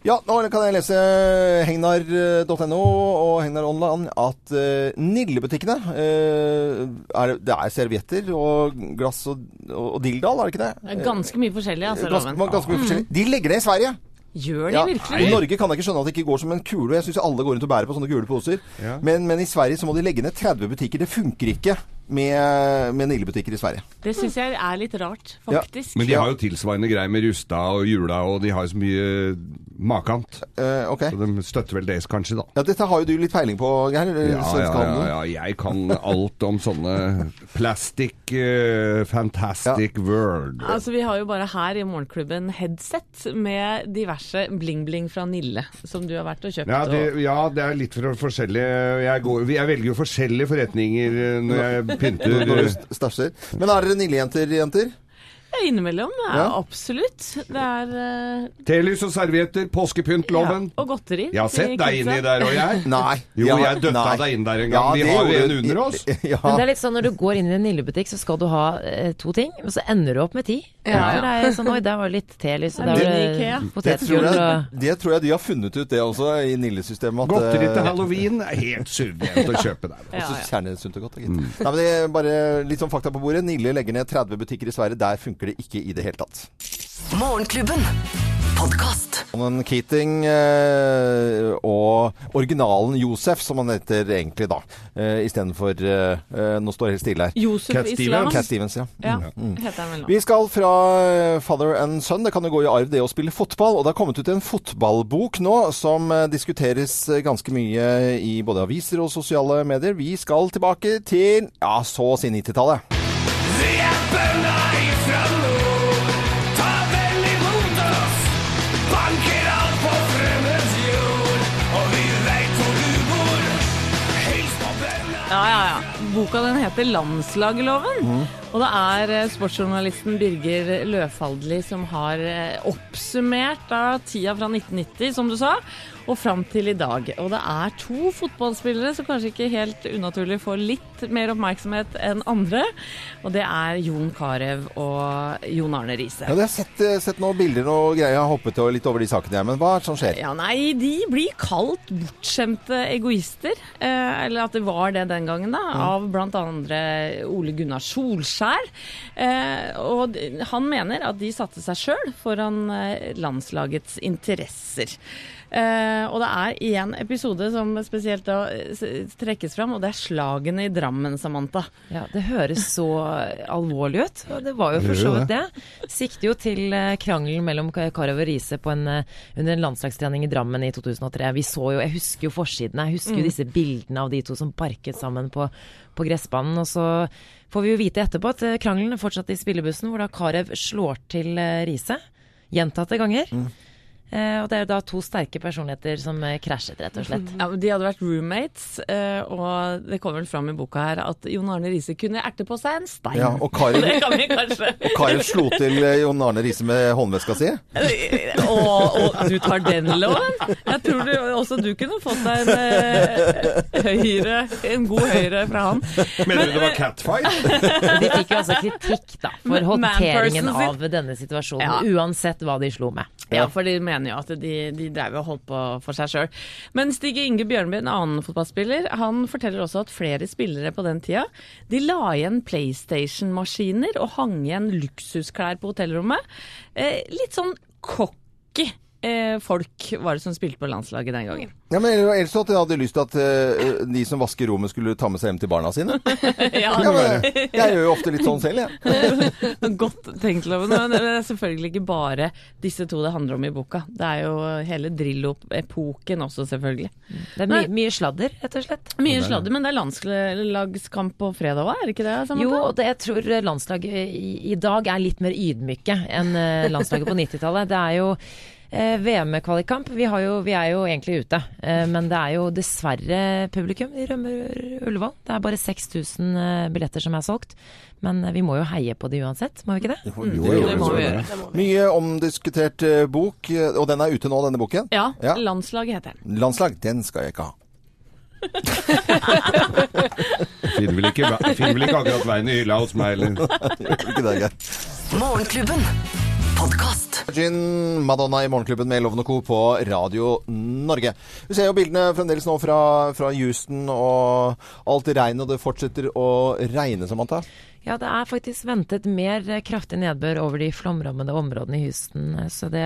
Ja, nå kan jeg lese hegnar.no og Hegnar Online at uh, Nille-butikkene eh, er, Det er servietter og glass og, og, og dildal, er det ikke det? Det er Ganske mye forskjellig, altså, Ganske, Loven. ganske mye forskjellig. De legger det i Sverige. Gjør de Ja, virkelig I? Norge kan jeg ikke skjønne at det ikke går som en kule. Jeg syns alle går rundt og bærer på sånne gule poser. Ja. Men, men i Sverige så må de legge ned 30 butikker. Det funker ikke med, med Nille-butikker i Sverige. Det syns jeg er litt rart, Ja, faktisk. Men de har jo tilsvarende greier med Rusta og Jula, og de har jo så mye makant. Uh, okay. Så de støtter vel det kanskje, da. Ja, dette har jo du litt peiling på, Geir. eh, Ja, ja, ja, ja, jeg kan alt om sånne plastic uh, fantastic world. Altså, Vi har jo bare her i Morgenklubben headset med diverse bling-bling fra Nille, som du har vært og kjøpt. Ja det, ja, det er litt for forskjellig. Jeg, går, jeg velger jo forskjellige forretninger eh, når jeg pynter. stæsjer. Men er dere Nille-jenter, jenter? Ja, innimellom. Ja, Ja. absolutt. Det er uh... Telys og servietter, påskepyntloven. Og godteri. Jeg har sett deg inni der, og jeg. (laughs) Nei. Jo, Ja, jeg døtta nei. deg inn der en Ja, gang. Vi har jo en under oss. (laughs) Ja. Men det er litt sånn når du går inn i en Nille-butikk, så skal du ha eh, to ting, men så ender du opp med ti. Ja. For det er sånn Oi, der var litt telys, og Det der er var det Det tror, potetgull og det tror jeg de har funnet ut, det også, i Nille-systemet. Godteri til eh, halloween er helt suverent å kjøpe der. (laughs) Og så kjernesunt og godt, gitt. Nei, men det er bare litt sånn fakta på bordet. Nille legger ned 30 butikker i Sverige. Der funker det ikke i det hele tatt. Morgenklubben. Podcast. Keating eh, og originalen Josef, som han heter egentlig da. Eh, Istedenfor eh, eh, Nå står det helt stille her. Josef Cat Islam. Cat Stevens, ja. Ja, Mm. heter han vel nå. Vi skal fra eh, father and son. Det kan jo gå i arv det å spille fotball. Og det har kommet ut en fotballbok nå som eh, diskuteres ganske mye i både aviser og sosiale medier. Vi skal tilbake til ja, så å si 90-tallet. Ja, ja, ja. Boka den heter Landslagerloven. Og det er eh, sportsjournalisten Birger Løfaldli som har eh, oppsummert da tida fra 1990, som du sa, og fram til i dag. Og det er to fotballspillere som kanskje ikke helt unaturlig får litt mer oppmerksomhet enn andre. Og det er Jon Carew og Jon Arne Riise. Ja, jeg har sett, eh, sett noen bilder og greier. Jeg har hoppet litt over de sakene, jeg. Men hva er det som skjer? Ja, nei, de blir kalt bortskjemte egoister. Eh, eller at det var det den gangen, da. Av blant andre Ole Gunnar Solskjær. Eh, og han mener at de satte seg sjøl foran eh, landslagets interesser. Eh, og det er én episode som spesielt da trekkes fram, og det er slagene i Drammen, Samantha. Ja, det høres så (laughs) alvorlig ut. Og det var jo for så vidt det. Sikter jo til krangelen mellom Karov og Riise på en, under en landslagstrening i Drammen i 2003. Vi så jo, Jeg husker jo forsidene. Jeg husker jo disse bildene av de to som parket sammen på, på gressbanen. Og så får vi jo vite etterpå at eh, krangelen fortsatte i spillebussen, hvor da Karev slår til eh, Riise gjentatte ganger. Eh, og det er jo da to sterke personligheter som eh, krasjet, rett og slett. Ja, De hadde vært roommates, eh, og det kommer vel fram i boka her at Jon Arne Riise kunne erte på seg en stein. Ja, og Karin- (laughs) det kan vi kanskje Og Karin slo til eh, Jon Arne Riise med håndveska si. og, og du tar den loven? Jeg tror du, også du kunne fått deg en eh, høyre, en god høyre fra han. Mener du det var catfight? (laughs) De fikk jo altså kritikk da, for håndteringen av denne situasjonen, Ja. uansett hva de slo med. Ja, for de mener jo at de, de drev og holdt på for seg sjøl. Men Stig Inge Bjørnby, en annen fotballspiller, han forteller også at flere spillere på den tida de la igjen PlayStation-maskiner og hang igjen luksusklær på hotellrommet. Eh, litt sånn cocky eh, folk var det som spilte på landslaget den gangen. Ja, men Ellers så at jeg hadde lyst til at eh, de som vasker rommet, skulle ta med seg hjem til barna sine. (laughs) ja, Ja, men, jeg gjør jo ofte litt sånn selv, jeg. (laughs) Godt tenkt, Loven. Men det er selvfølgelig ikke bare disse to det handler om i boka. Det er jo hele Drillo-epoken også, selvfølgelig. Det er my mye sladder, rett og slett. Mye sladder, men det er landslagskamp på fredag òg, er det ikke det? Samantha? Jo, og det, jeg tror landslaget i, i dag er litt mer ydmyke enn eh, landslaget på (laughs) 90-tallet. Det er jo VM-kvalikkamp. Vi, vi er jo egentlig ute, eh, men det er jo dessverre publikum i rømmer Ullevål. Det er bare 6000 eh, billetter som er solgt. Men eh, vi må jo heie på de uansett, må vi ikke det? Jo, jo, det må vi gjøre. Mye omdiskutert eh, bok, eh, og den er ute nå, denne boken? Ja, Ja. landslaget heter den. Landslag, den skal jeg ikke ha. (laughs) Finner vel ikke, finner vel ikke akkurat veien i hylla hos meg, eller? (laughs) Det. Morgenklubben. Podkast. Gin Madonna i Morgenklubben med Loven og Co. på Radio Norge. Vi ser jo bildene fremdeles nå fra, fra Houston og alt i regn, og det fortsetter å regne, Samantha. Ja, det er faktisk ventet mer kraftig nedbør over de flomrammede områdene i Houston, så det,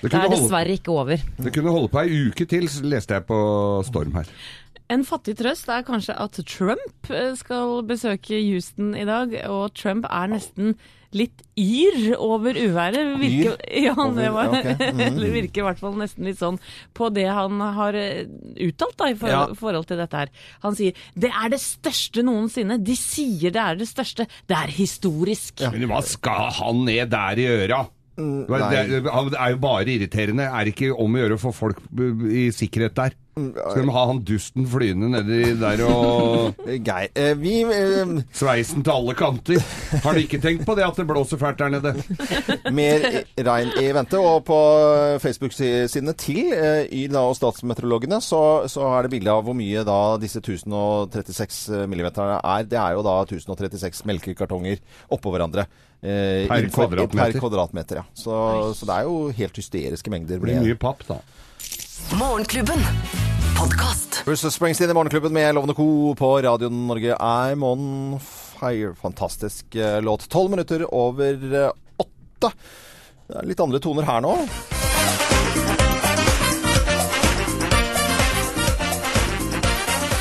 Det det er er holde- dessverre ikke over. Det kunne holde på ei uke til, leste jeg på Storm her. En fattig trøst er kanskje at Trump eh, skal besøke Houston i dag, og Trump er nesten litt yr over uværet. Virker, ja, det Over- var, okay. (laughs) mm -hmm. det virker i hvert fall nesten litt sånn på det han har eh, uttalt da, i for, Ja. forhold til dette her. Han sier det er det største noensinne. De sier det er det største. Det er historisk. Men hva skal han ned der i øra? Det er, det er jo bare irriterende. Er det ikke om å gjøre å få folk i sikkerhet der? Skal de ha han dusten flyende nedi der og (laughs) Geir, eh, vi eh, Sveisen til alle kanter. Har du ikke tenkt på det at det blåser fælt der nede? (laughs) Mer regn i vente. Og på Facebook-sidene til eh, Yr og Statsmeteorologene så, så er det bilde av hvor mye da disse 1036 millimeterne er. Det er jo da 1036 melkekartonger oppå hverandre. eh, Per kvadratmeter. Per kvadratmeter, ja. Så, så det er jo helt hysteriske mengder. Det blir mye papp, da. Morgenklubben. Podkast. Bruce Springsteen i Morgenklubben med Lovende Co. på Radio Norge I'm on fire. Fantastisk eh, låt. Tolv minutter over eh, åtte. Det er litt andre toner her nå.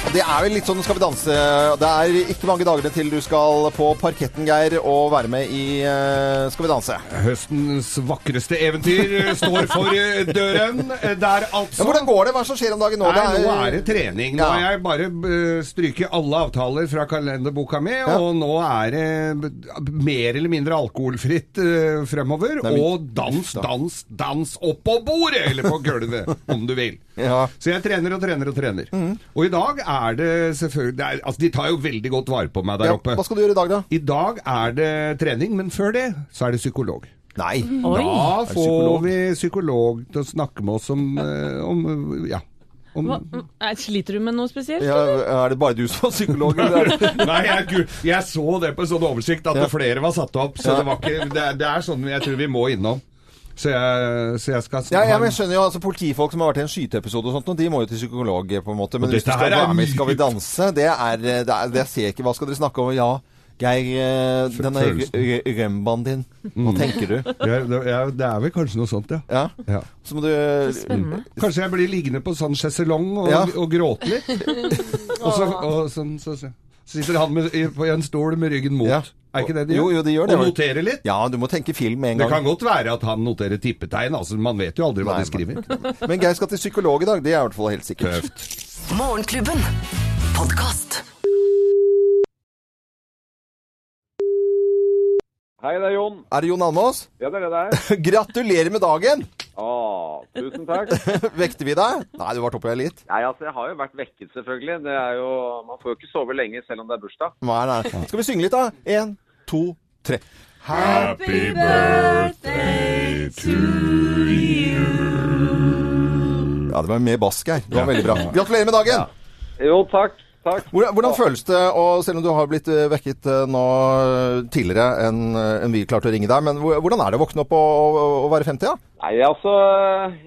Det er vel litt sånn Skal vi danse Det er ikke mange dagene til du skal på parketten, Geir, og være med i eh, Skal vi danse. Høstens vakreste eventyr står for eh, døren. Eh, Der altså Ja, hvordan går det? Hva er som skjer om dagen nå? Nei, Det nå er det trening. Nå har jeg bare uh, stryket alle avtaler fra kalenderboka mi, Ja. og nå er det mer eller mindre alkoholfritt eh, fremover. Nei, og dans, dans, dans oppå bordet! Eller på gulvet, om du vil. Ja. Så jeg trener og trener og trener. Og i dag er det selvfølgelig det er, Altså, de tar jo veldig godt vare på meg der Ja, oppe. Hva skal du gjøre i dag, da? I dag er det trening, men før det så er det psykolog. Nei. Oi. Da får psykolog? vi psykolog til å snakke med oss om, eh, om ja. Om, Hva, sliter du med noe spesielt? Ja, er det bare du som er psykolog? Er. (laughs) Nei, jeg, jeg så det på en sånn oversikt at Ja. det flere var satt opp. Så Ja. det, var ikke, det, er, det er sånn jeg tror vi må innom. Så jeg, så jeg skal Ja, ja, men jeg skjønner jo, altså Politifolk som har vært i en skyteepisode og sånt, og de må jo til psykolog, på en måte. Men hvis du skal er være med Skal vi danse, det er, det er Det ser jeg ikke. Hva skal dere snakke om? Ja, Geir, eh, denne følelsen. r- r- rembaen din. Hva tenker du? (laughs) ja, det, ja, det er vel kanskje noe sånt, ja. Ja, ja. så må du Spennende. Kanskje jeg blir liggende på sånn sjeselong og, Ja. og gråte litt. (laughs) og så, og sånn, så, så sitter han med, i, på en stol med ryggen mot. Er ikke det de Jo, jo, de gjør det. Og notere litt. Ja, du må tenke film med en Det kan godt være at han noterer tippetegn. Altså, man vet jo aldri hva Nei, de skriver. Men Geir skal til psykolog i dag, det er i hvert fall helt sikkert. Tøft. Morgenklubben. Podkast. Hei, det er Jon. Er det Jon Almås? Ja, det er det det er. (laughs) Gratulerer med dagen! Å, tusen takk. (laughs) Vekte vi deg? Nei, du var oppe her litt. Nei, altså, jeg har jo vært vekket, selvfølgelig. Det er jo, man får jo ikke sove lenge selv om det er bursdag. Nei, nei. Skal vi synge litt, da? Én, to, tre. Happy birthday to you. Ja, det var mer bask her. Det var veldig bra. Gratulerer med dagen! Jo, takk. Takk. Hvordan, føles det, og selv om du har blitt eh, vekket eh, nå eh, tidligere enn vi klarte å ringe deg, men hvordan er det å våkne opp og, og være 50? Ja? Nei, altså,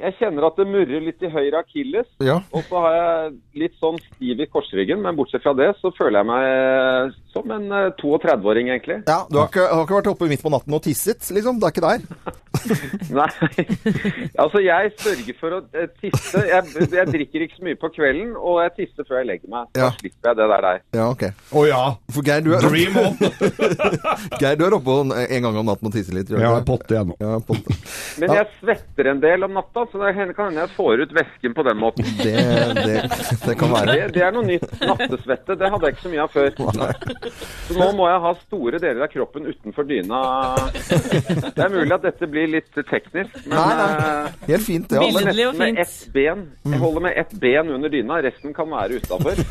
jeg kjenner at det murrer litt i høyre akilles. Ja. Og så har jeg litt sånn stiv i korsryggen, men bortsett fra det så føler jeg meg som en eh, 32-åring, egentlig. ja du har ikke, har ikke vært oppe midt på natten og tisset, liksom? Det er ikke der? (laughs) Nei, altså jeg sørger for å eh, tisse. Jeg, jeg drikker ikke så mye på kvelden, og jeg tisser før jeg legger meg. Da Ja. slipper jeg det der der. Ja, ok. Å ja. For Geir, du er, Dream on. (laughs) Geir, du er oppe en gang om natten og tisser litt? Ja, potte jeg nå. Ja, potte. Men Ja. jeg svetter en del om natta, så det kan hende jeg får ut væsken på den måten. Det, det, det kan være. Det, det er noe nytt. Nattesvette. Det hadde jeg ikke så mye av før. Så nå må jeg ha store deler av kroppen utenfor dyna. Det er mulig at dette blir litt teknisk, men Nei, nei. eh, Helt fint, det. holder nesten med fint. ett ben. Jeg holder med ett ben under dyna, resten kan være utafor.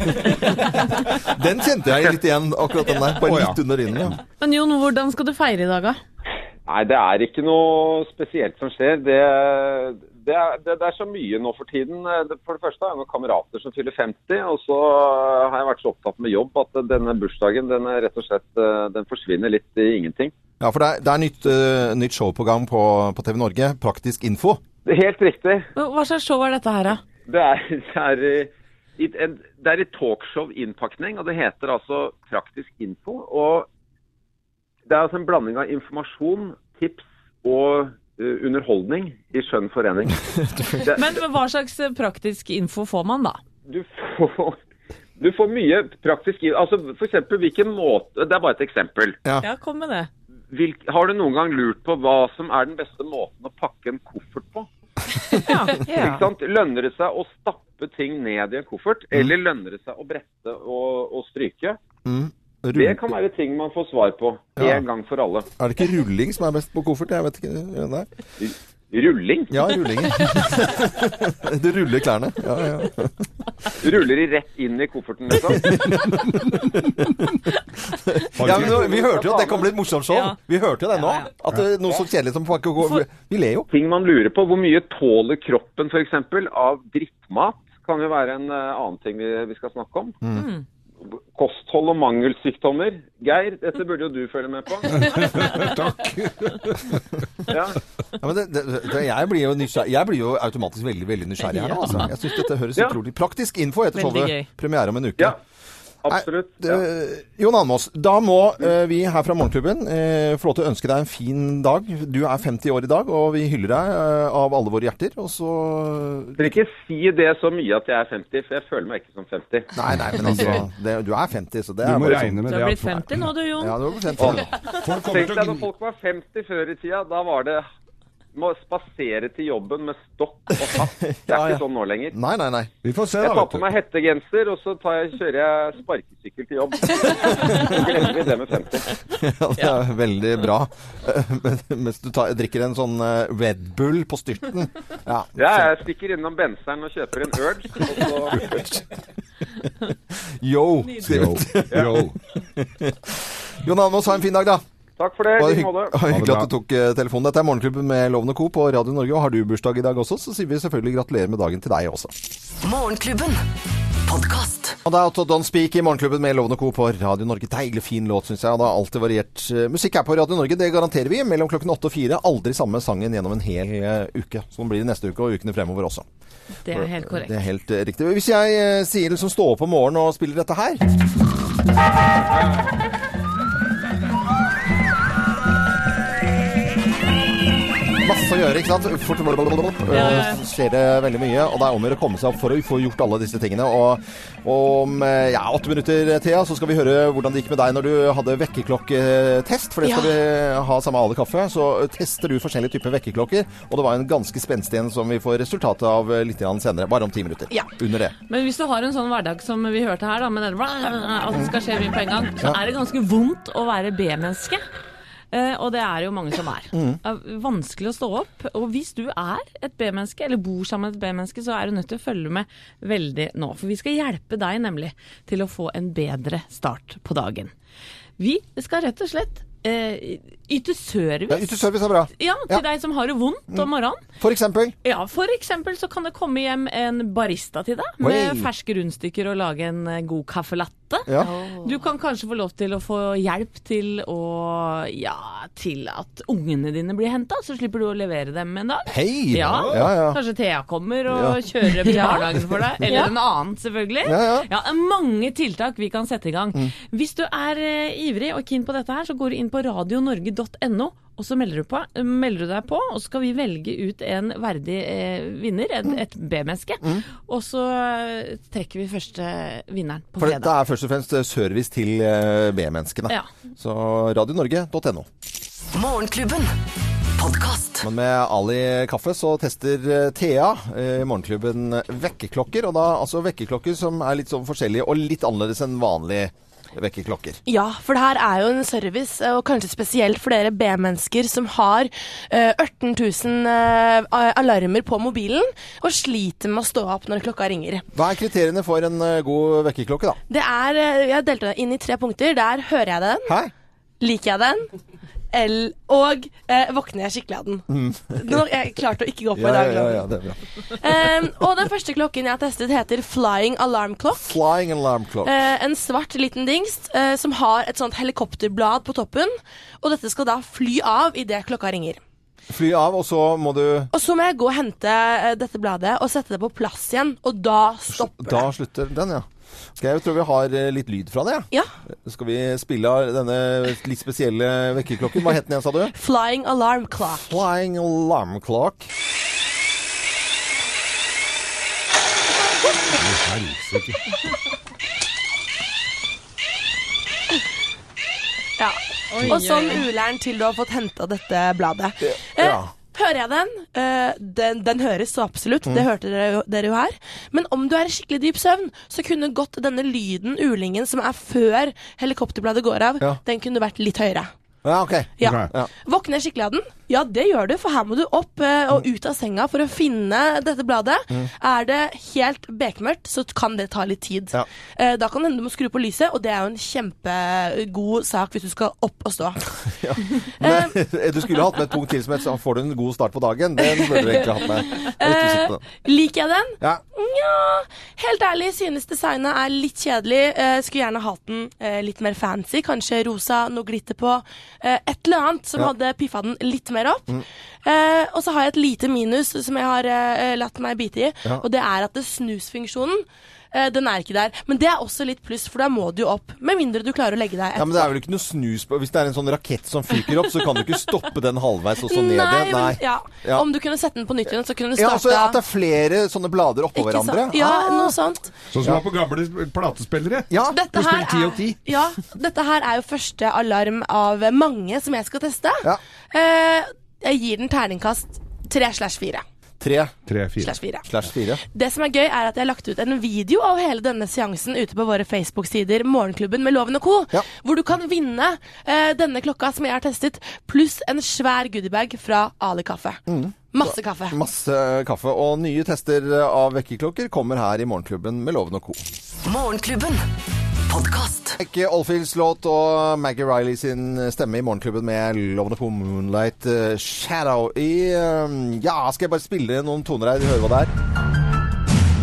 Den kjente jeg litt igjen, akkurat den der. Bare litt under dyna. Ja. Men Jon, hvordan skal du feire i dag, da? Nei, det er ikke noe spesielt som skjer. Det, det, er, det, det er så mye nå for tiden. For det første har jeg noen kamerater som fyller 50, og så har jeg vært så opptatt med jobb at denne bursdagen den er rett og slett eh, den forsvinner litt i ingenting. Ja, for det er, det er nytt, uh, nytt showprogram på, på TV Norge, Praktisk info. Det er helt riktig. Hva slags show er dette her, da? Det er, det er, i, det er i talkshow-innpakning, og det heter altså Praktisk info. Og det er altså en blanding av informasjon, tips og eh, underholdning i skjønn forening. (laughs) Det, Men hva slags eh, praktisk info får man, da? du, får, du får mye praktisk Altså for eksempel hvilken måte Det er bare et eksempel. Ja, kom med det. Hvil, har du noen gang lurt på hva som er den beste måten å pakke en koffert på? (laughs) Ja. Ikke sant? Lønner det seg å stappe ting ned i en koffert, eller lønner det seg å brette og, og stryke? Mm. Det kan være ting man får svar på Ja. en gang for alle. Er det ikke rulling som er best på koffert? Jeg vet ikke. Nei. Rulling? Ja, rullinger. (laughs) du ruller klærne. Ja, ja. Ruller de rett inn i kofferten, liksom? ja men nå- vi hørte jo at det kan bli et morsomt show. Ja. Vi hørte jo det nå. At det er noe så kjedelig som går Vi ler jo. Ting man lurer på. Hvor mye tåler kroppen f.eks. av drittmat? Kan jo være en eh, annen ting vi, vi skal snakke om. Mm. Kosthold og mangelsykdommer. Geir, dette burde jo du følge med på. (laughs) Takk. Ja. Ja, men det, det, det, jeg, blir jo jeg blir jo automatisk veldig veldig nysgjerrig her nå. Altså. Jeg syns dette høres Ja. utrolig Praktisk info etter showet. Premiere om en uke. Ja, absolutt. Ja. Jon Almås, da må eh, vi her fra Morgenklubben eh, få lov til å ønske deg en fin dag. Du er 50 år i dag, og vi hyller deg eh, av alle våre hjerter. Og så Dere ikke si det så mye at jeg er 50, for jeg føler meg ikke som 50. Nei, nei, men altså (laughs) det, Du er 50, så det Du er må bare regne sånn. det. Du har blitt 50 nå du, Jon. Ja, du har blitt 50. Tenk deg når folk var 50 før i tida. Da var det må spasere til jobben med stokk og hatt. (laughs) Det er Ja, ja. ikke sånn nå lenger. Nei, nei, nei. Vi får se, Jeg da. tar på meg hettegenser, og så tar jeg, kjører jeg sparkesykkel til jobb. (laughs) Så glemmer vi det med 50. Ja, det er veldig bra. (laughs) Mens du tar, drikker en sånn eh, Red Bull på styrten. Ja, Ja, jeg stikker innom benseren og kjøper en Urge, og så Yo! Yo, yo. Jon Almaas, ha en fin dag, da. Takk for det. I like måte. (laughs) Hyggelig at du tok eh, telefonen. Dette er Morgenklubben med Lovende Co. på Radio Norge. Og har du bursdag i dag også, så sier vi selvfølgelig gratulerer med dagen til deg også. Morgenklubben. Og det er Otto Don't Speak i Morgenklubben med Lovende Co. på Radio Norge. Deilig fin låt, syns jeg. Og det har alltid variert eh, musikk her på Radio Norge. Det garanterer vi. Mellom klokken åtte og fire. Aldri samme sangen gjennom en hel eh, uke. Sånn blir det neste uke og ukene fremover også. Det er helt korrekt. Det er helt riktig. Hvis jeg sier liksom stå opp om morgenen og spiller dette her Masse å gjøre, ikke sant? Fort, ja, skjer det veldig mye, og det er om å gjøre å komme seg opp for å få gjort alle disse tingene. Og om eh, ja, åtte minutter, Thea, så skal vi høre hvordan det gikk med deg når du hadde vekkerklokketest. For det skal vi ha sammen med alle kaffe. Så tester du forskjellige typer vekkerklokker, og det var en ganske spenstig en som vi får resultatet av eh, litt senere. Bare om ti minutter. Ja. Under det. Men hvis du har en sånn hverdag som vi hørte her, da, med den, alt skal skje mye på en gang, så er det ganske vondt å være B-menneske. Eh, og det er jo mange som er. Mm. Det er vanskelig å stå opp. Og hvis du er et B-menneske, eller bor sammen med et B-menneske, så er du nødt til å følge med veldig nå. For vi skal hjelpe deg nemlig til å få en bedre start på dagen. Vi skal rett og slett eh, yte service. Ja, yte service er bra. Ja, til Ja. Mm. deg som har det vondt om morgenen. For eksempel. Ja, for eksempel så kan det komme hjem en barista til deg med Oi. ferske rundstykker og lage en eh, god caffè latte. Ja. Du kan kanskje få lov til å få hjelp til å Ja, til at ungene dine blir henta, så slipper du å levere dem en dag. Hei! Ja. Ja, ja. Kanskje Thea kommer og Ja. kjører dem til (laughs) barnehagen for deg. Eller Ja. en annen, selvfølgelig. Ja, mange tiltak vi kan sette i gang. Mm. Hvis du er eh, ivrig og keen på dette her, så går du inn på radionorge.no. Og så melder du, på, melder du deg på, og så skal vi velge ut en verdig eh, vinner, et, Mm. et B-menneske. Og så eh, trekker vi første vinneren på fredag. For det, det er først og fremst eh, service til eh, B-menneskene. Ja. Så radionorge.no. Morgenklubben. Men med Ali Kaffe så tester Thea i Morgenklubben vekkerklokker. Og da altså vekkerklokker som er litt sånn forskjellige og litt annerledes enn vanlige vekkerklokker. Ja, for det her er jo en service, eh, og kanskje spesielt for dere B-mennesker som har uh, 18 000 uh, alarmer på mobilen, og sliter med å stå opp når klokka ringer. Hva er kriteriene for en uh, god vekkerklokke, da? Det er, eh, Jeg har delt det inn i tre punkter. Der hører jeg den, Hæ? liker jeg den, el, og eh, våkner jeg skikkelig av den. Nå, jeg klarte å ikke gå på (laughs) i Mm. Dag. ja, ja, det er bra. Um, og den første klokken jeg har testet, heter Flying Alarm Clock. Flying alarm clock. Uh, en svart liten dingst uh, som har et sånt helikopterblad på toppen. Og dette skal da fly av idet klokka ringer. Fly av, og så må du Og så må jeg gå og hente uh, dette bladet og sette det på plass igjen, og da stopper Da slutter den, ja. Ok, jeg tror vi har eh, litt lyd fra det. Ja. Skal vi spille av denne litt spesielle vekkerklokken? Hva het den igjen, sa du? Flying Alarm Clock. Flying alarm clock. Ja. Oi, Og sånn oi, oi. uler den til du har fått henta dette bladet. Ja. Hører jeg den? Uh, den? Den høres så absolutt, Mm. det hørte dere jo, dere jo her. Men om du er i skikkelig dyp søvn, så kunne godt denne lyden, ulingen, som er før helikopterbladet går av, Ja. den kunne vært litt høyere. Ja, ok. Ja. okay. Ja. Våkner skikkelig av den? Ja, det gjør du, for her må du opp eh, og ut av senga for å finne dette bladet. Mm. Er det helt bekmørkt, så kan det ta litt tid. Ja. Eh, da kan det hende du må skru på lyset, og det er jo en kjempegod sak hvis du skal opp og stå. (laughs) Men, du skulle hatt med et punkt til som het så får du en god start på dagen. Den burde du egentlig hatt med. Jeg er. Liker jeg den? Ja. Nja, helt ærlig, synes designet er litt kjedelig. Eh, skulle gjerne hatt den eh, litt mer fancy. Kanskje rosa, noe glitter på. Eh, et eller annet som Ja. hadde piffa den litt mer opp. Eh, og så har jeg et lite minus som jeg har eh, latt meg bite i, Ja. og det er at det snusfunksjonen eh, den er ikke der. Men det er også litt pluss, for da må du jo opp. Med mindre du klarer å legge deg Ja, men det er vel ikke noe snus på Hvis det er en sånn rakett som fyker opp, så kan du ikke stoppe den halvveis og så ned Nei, igjen. men, ja. Ja. Om du kunne sette den på nytt igjen, så kunne du Ja, starta altså At det er flere sånne blader oppå hverandre. Ja, Ah. noe sånt. Sånn som det var på gamle platespillere. Ja. Dette her, spiller 10 og er, 10. ja, dette her er jo første alarm av mange som jeg skal teste. Ja. Uh, jeg gir den terningkast tre slash fire. Tre Tre, fire. Slash fire. slash fire. Det som er gøy, er at jeg har lagt ut en video av hele denne seansen ute på våre Facebook-sider Morgenklubben med Loven og co., Ja. hvor du kan vinne eh, denne klokka som jeg har testet, pluss en svær goodiebag fra Ali Kaffe. Mm. Masse kaffe. Masse kaffe. Og nye tester av vekkerklokker kommer her i Morgenklubben med Loven og co. Morgenklubben. Podkast. Ikke Oldfields låt og Maggie Riley sin stemme i Morgenklubben med Loven på. Moonlight eh, Shadow i eh, Ja, skal jeg bare spille noen toner her? Høre hva det er?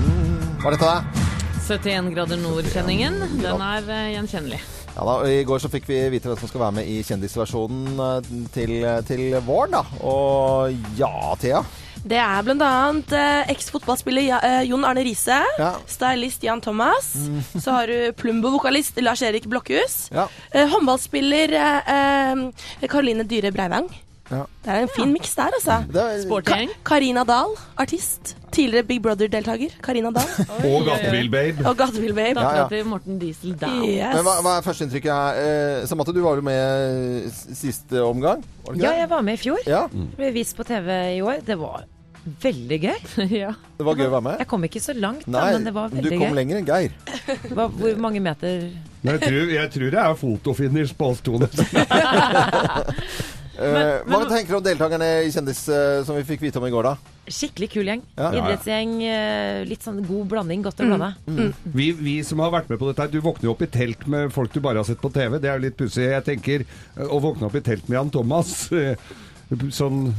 Mm, hva er dette? da? 71 grader nord-kjenningen. Den er eh, gjenkjennelig. Ja da, I går så fikk vi vite hvem som skal være med i kjendisversjonen eh, til, til våren. da. Og ja, Thea. Det er annet eh, eks-fotballspiller eh, Jon Arne Riise, Ja. stylist Jan Thomas, så har du Plumbo-vokalist Lars-Erik Blokhus, Ja. eh, håndballspiller eh, eh, Karoline Dyhre Breivang. Ja. Det er en fin miks der, altså. Er, Sportgjeng. Karina Dahl, artist. Tidligere Big Brother-deltaker. Karina Dahl. (laughs) Og Gatebil-babe. Og Gatebil Babe. Ja, ja. til Morten Diesel Dahl. Yes. men hva, hva er førsteinntrykket her? Eh, Samantha, du var jo med siste omgang? Ja, jeg var med i fjor. ja. Ble vist på TV i år. Det var veldig gøy. (laughs) ja. Det var gøy å være med? Jeg kom ikke så langt, da, men det var veldig gøy. du kom gøy. lenger enn Geir. (laughs) Hva, hvor mange meter jeg tror, jeg tror det er fotofinish på oss to. Eh, Men- hva men- tenker du om deltakerne i Kjendis eh, som vi fikk vite om i går, da? Skikkelig kul gjeng. Ja. Idrettsgjeng. eh, Litt sånn god blanding. Godt å blande. Vi, vi som har vært med på dette, her, du våkner jo opp i telt med folk du bare har sett på TV. Det er jo litt pussig. Jeg tenker å våkne opp i telt med Jan Thomas (laughs) Sånn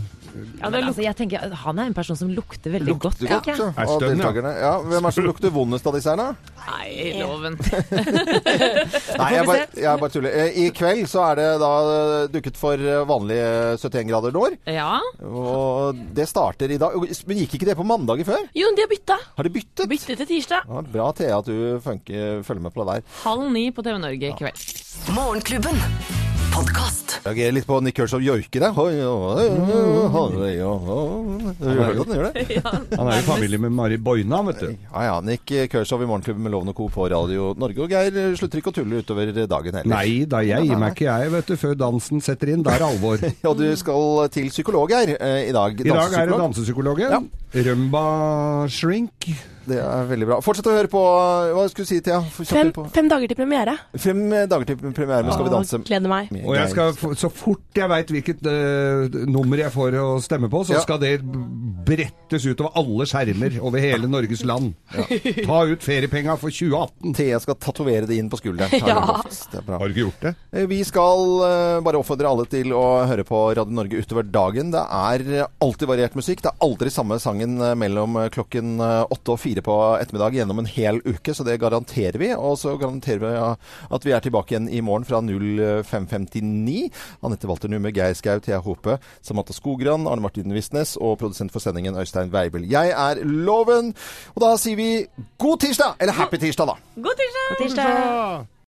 Ja, det Men altså, jeg tenker, Han er en person som lukter veldig godt. Du godt, ja. av deltakerne. Ja, hvem er det som lukter vondest av disse her, da? Nei, loven. (laughs) Nei, jeg bare, jeg bare tuller. Eh, I kveld så er det da dukket for eh, vanlige 71 grader nord. Ja. Og det starter i dag. Men gikk ikke det på mandager før? Jo, de har bytta. Har de byttet? Byttet til tirsdag. Ja, bra, Thea, at du funker, følger med på det der. Halv ni på TV Norge i kveld. Morgenklubben. Podkast. Reagerer litt på Nick Kershaw joiker der. Oi, oi, oi, oi, oi. Du at han gjør det? Han er i familie med Mari Boina, vet du. Ja, ja. Nick Kershaw i Morgenklubben med Loven og Co. på Radio Norge. Og Geir slutter ikke å tulle utover dagen heller. Nei da, jeg gir meg ikke jeg, vet du, før dansen setter inn. Da er det alvor. (laughs) Og du skal til psykolog her eh, i dag. I dag er det Dansepsykolog. dansepsykologen. Rømba Shrink. Det er veldig bra. Fortsett å høre på Hva skulle du si, Thea? Fem, fem dager til premiere. Fem dager til premiere med Skal vi danse. Gleder meg. Og jeg skal, så fort jeg veit hvilket uh, nummer jeg får å stemme på, så Ja. skal det brettes utover alle skjermer over hele Norges land. Ta ut feriepenga for 2018. Thea skal tatovere det inn på skulderen. Ja. Det er bra. Har du ikke gjort det? Eh, Vi skal uh, bare oppfordre alle til å høre på Radio Norge utover dagen. Det er eh, alltid variert musikk. Det er aldri samme sangen eh, mellom eh, klokken eh, åtte og fire på ettermiddag gjennom en hel uke, så det garanterer vi. Og så garanterer vi at vi er tilbake igjen i morgen fra 0559. Anette Walter Numme, Geir Skau, Thea Hope, Samantha Skogran, Arne Martin Visnes og produsent for sendingen Øystein Weibel. Jeg er Loven, og da sier vi god tirsdag! Eller happy tirsdag, da. God tirsdag! Tirsdag.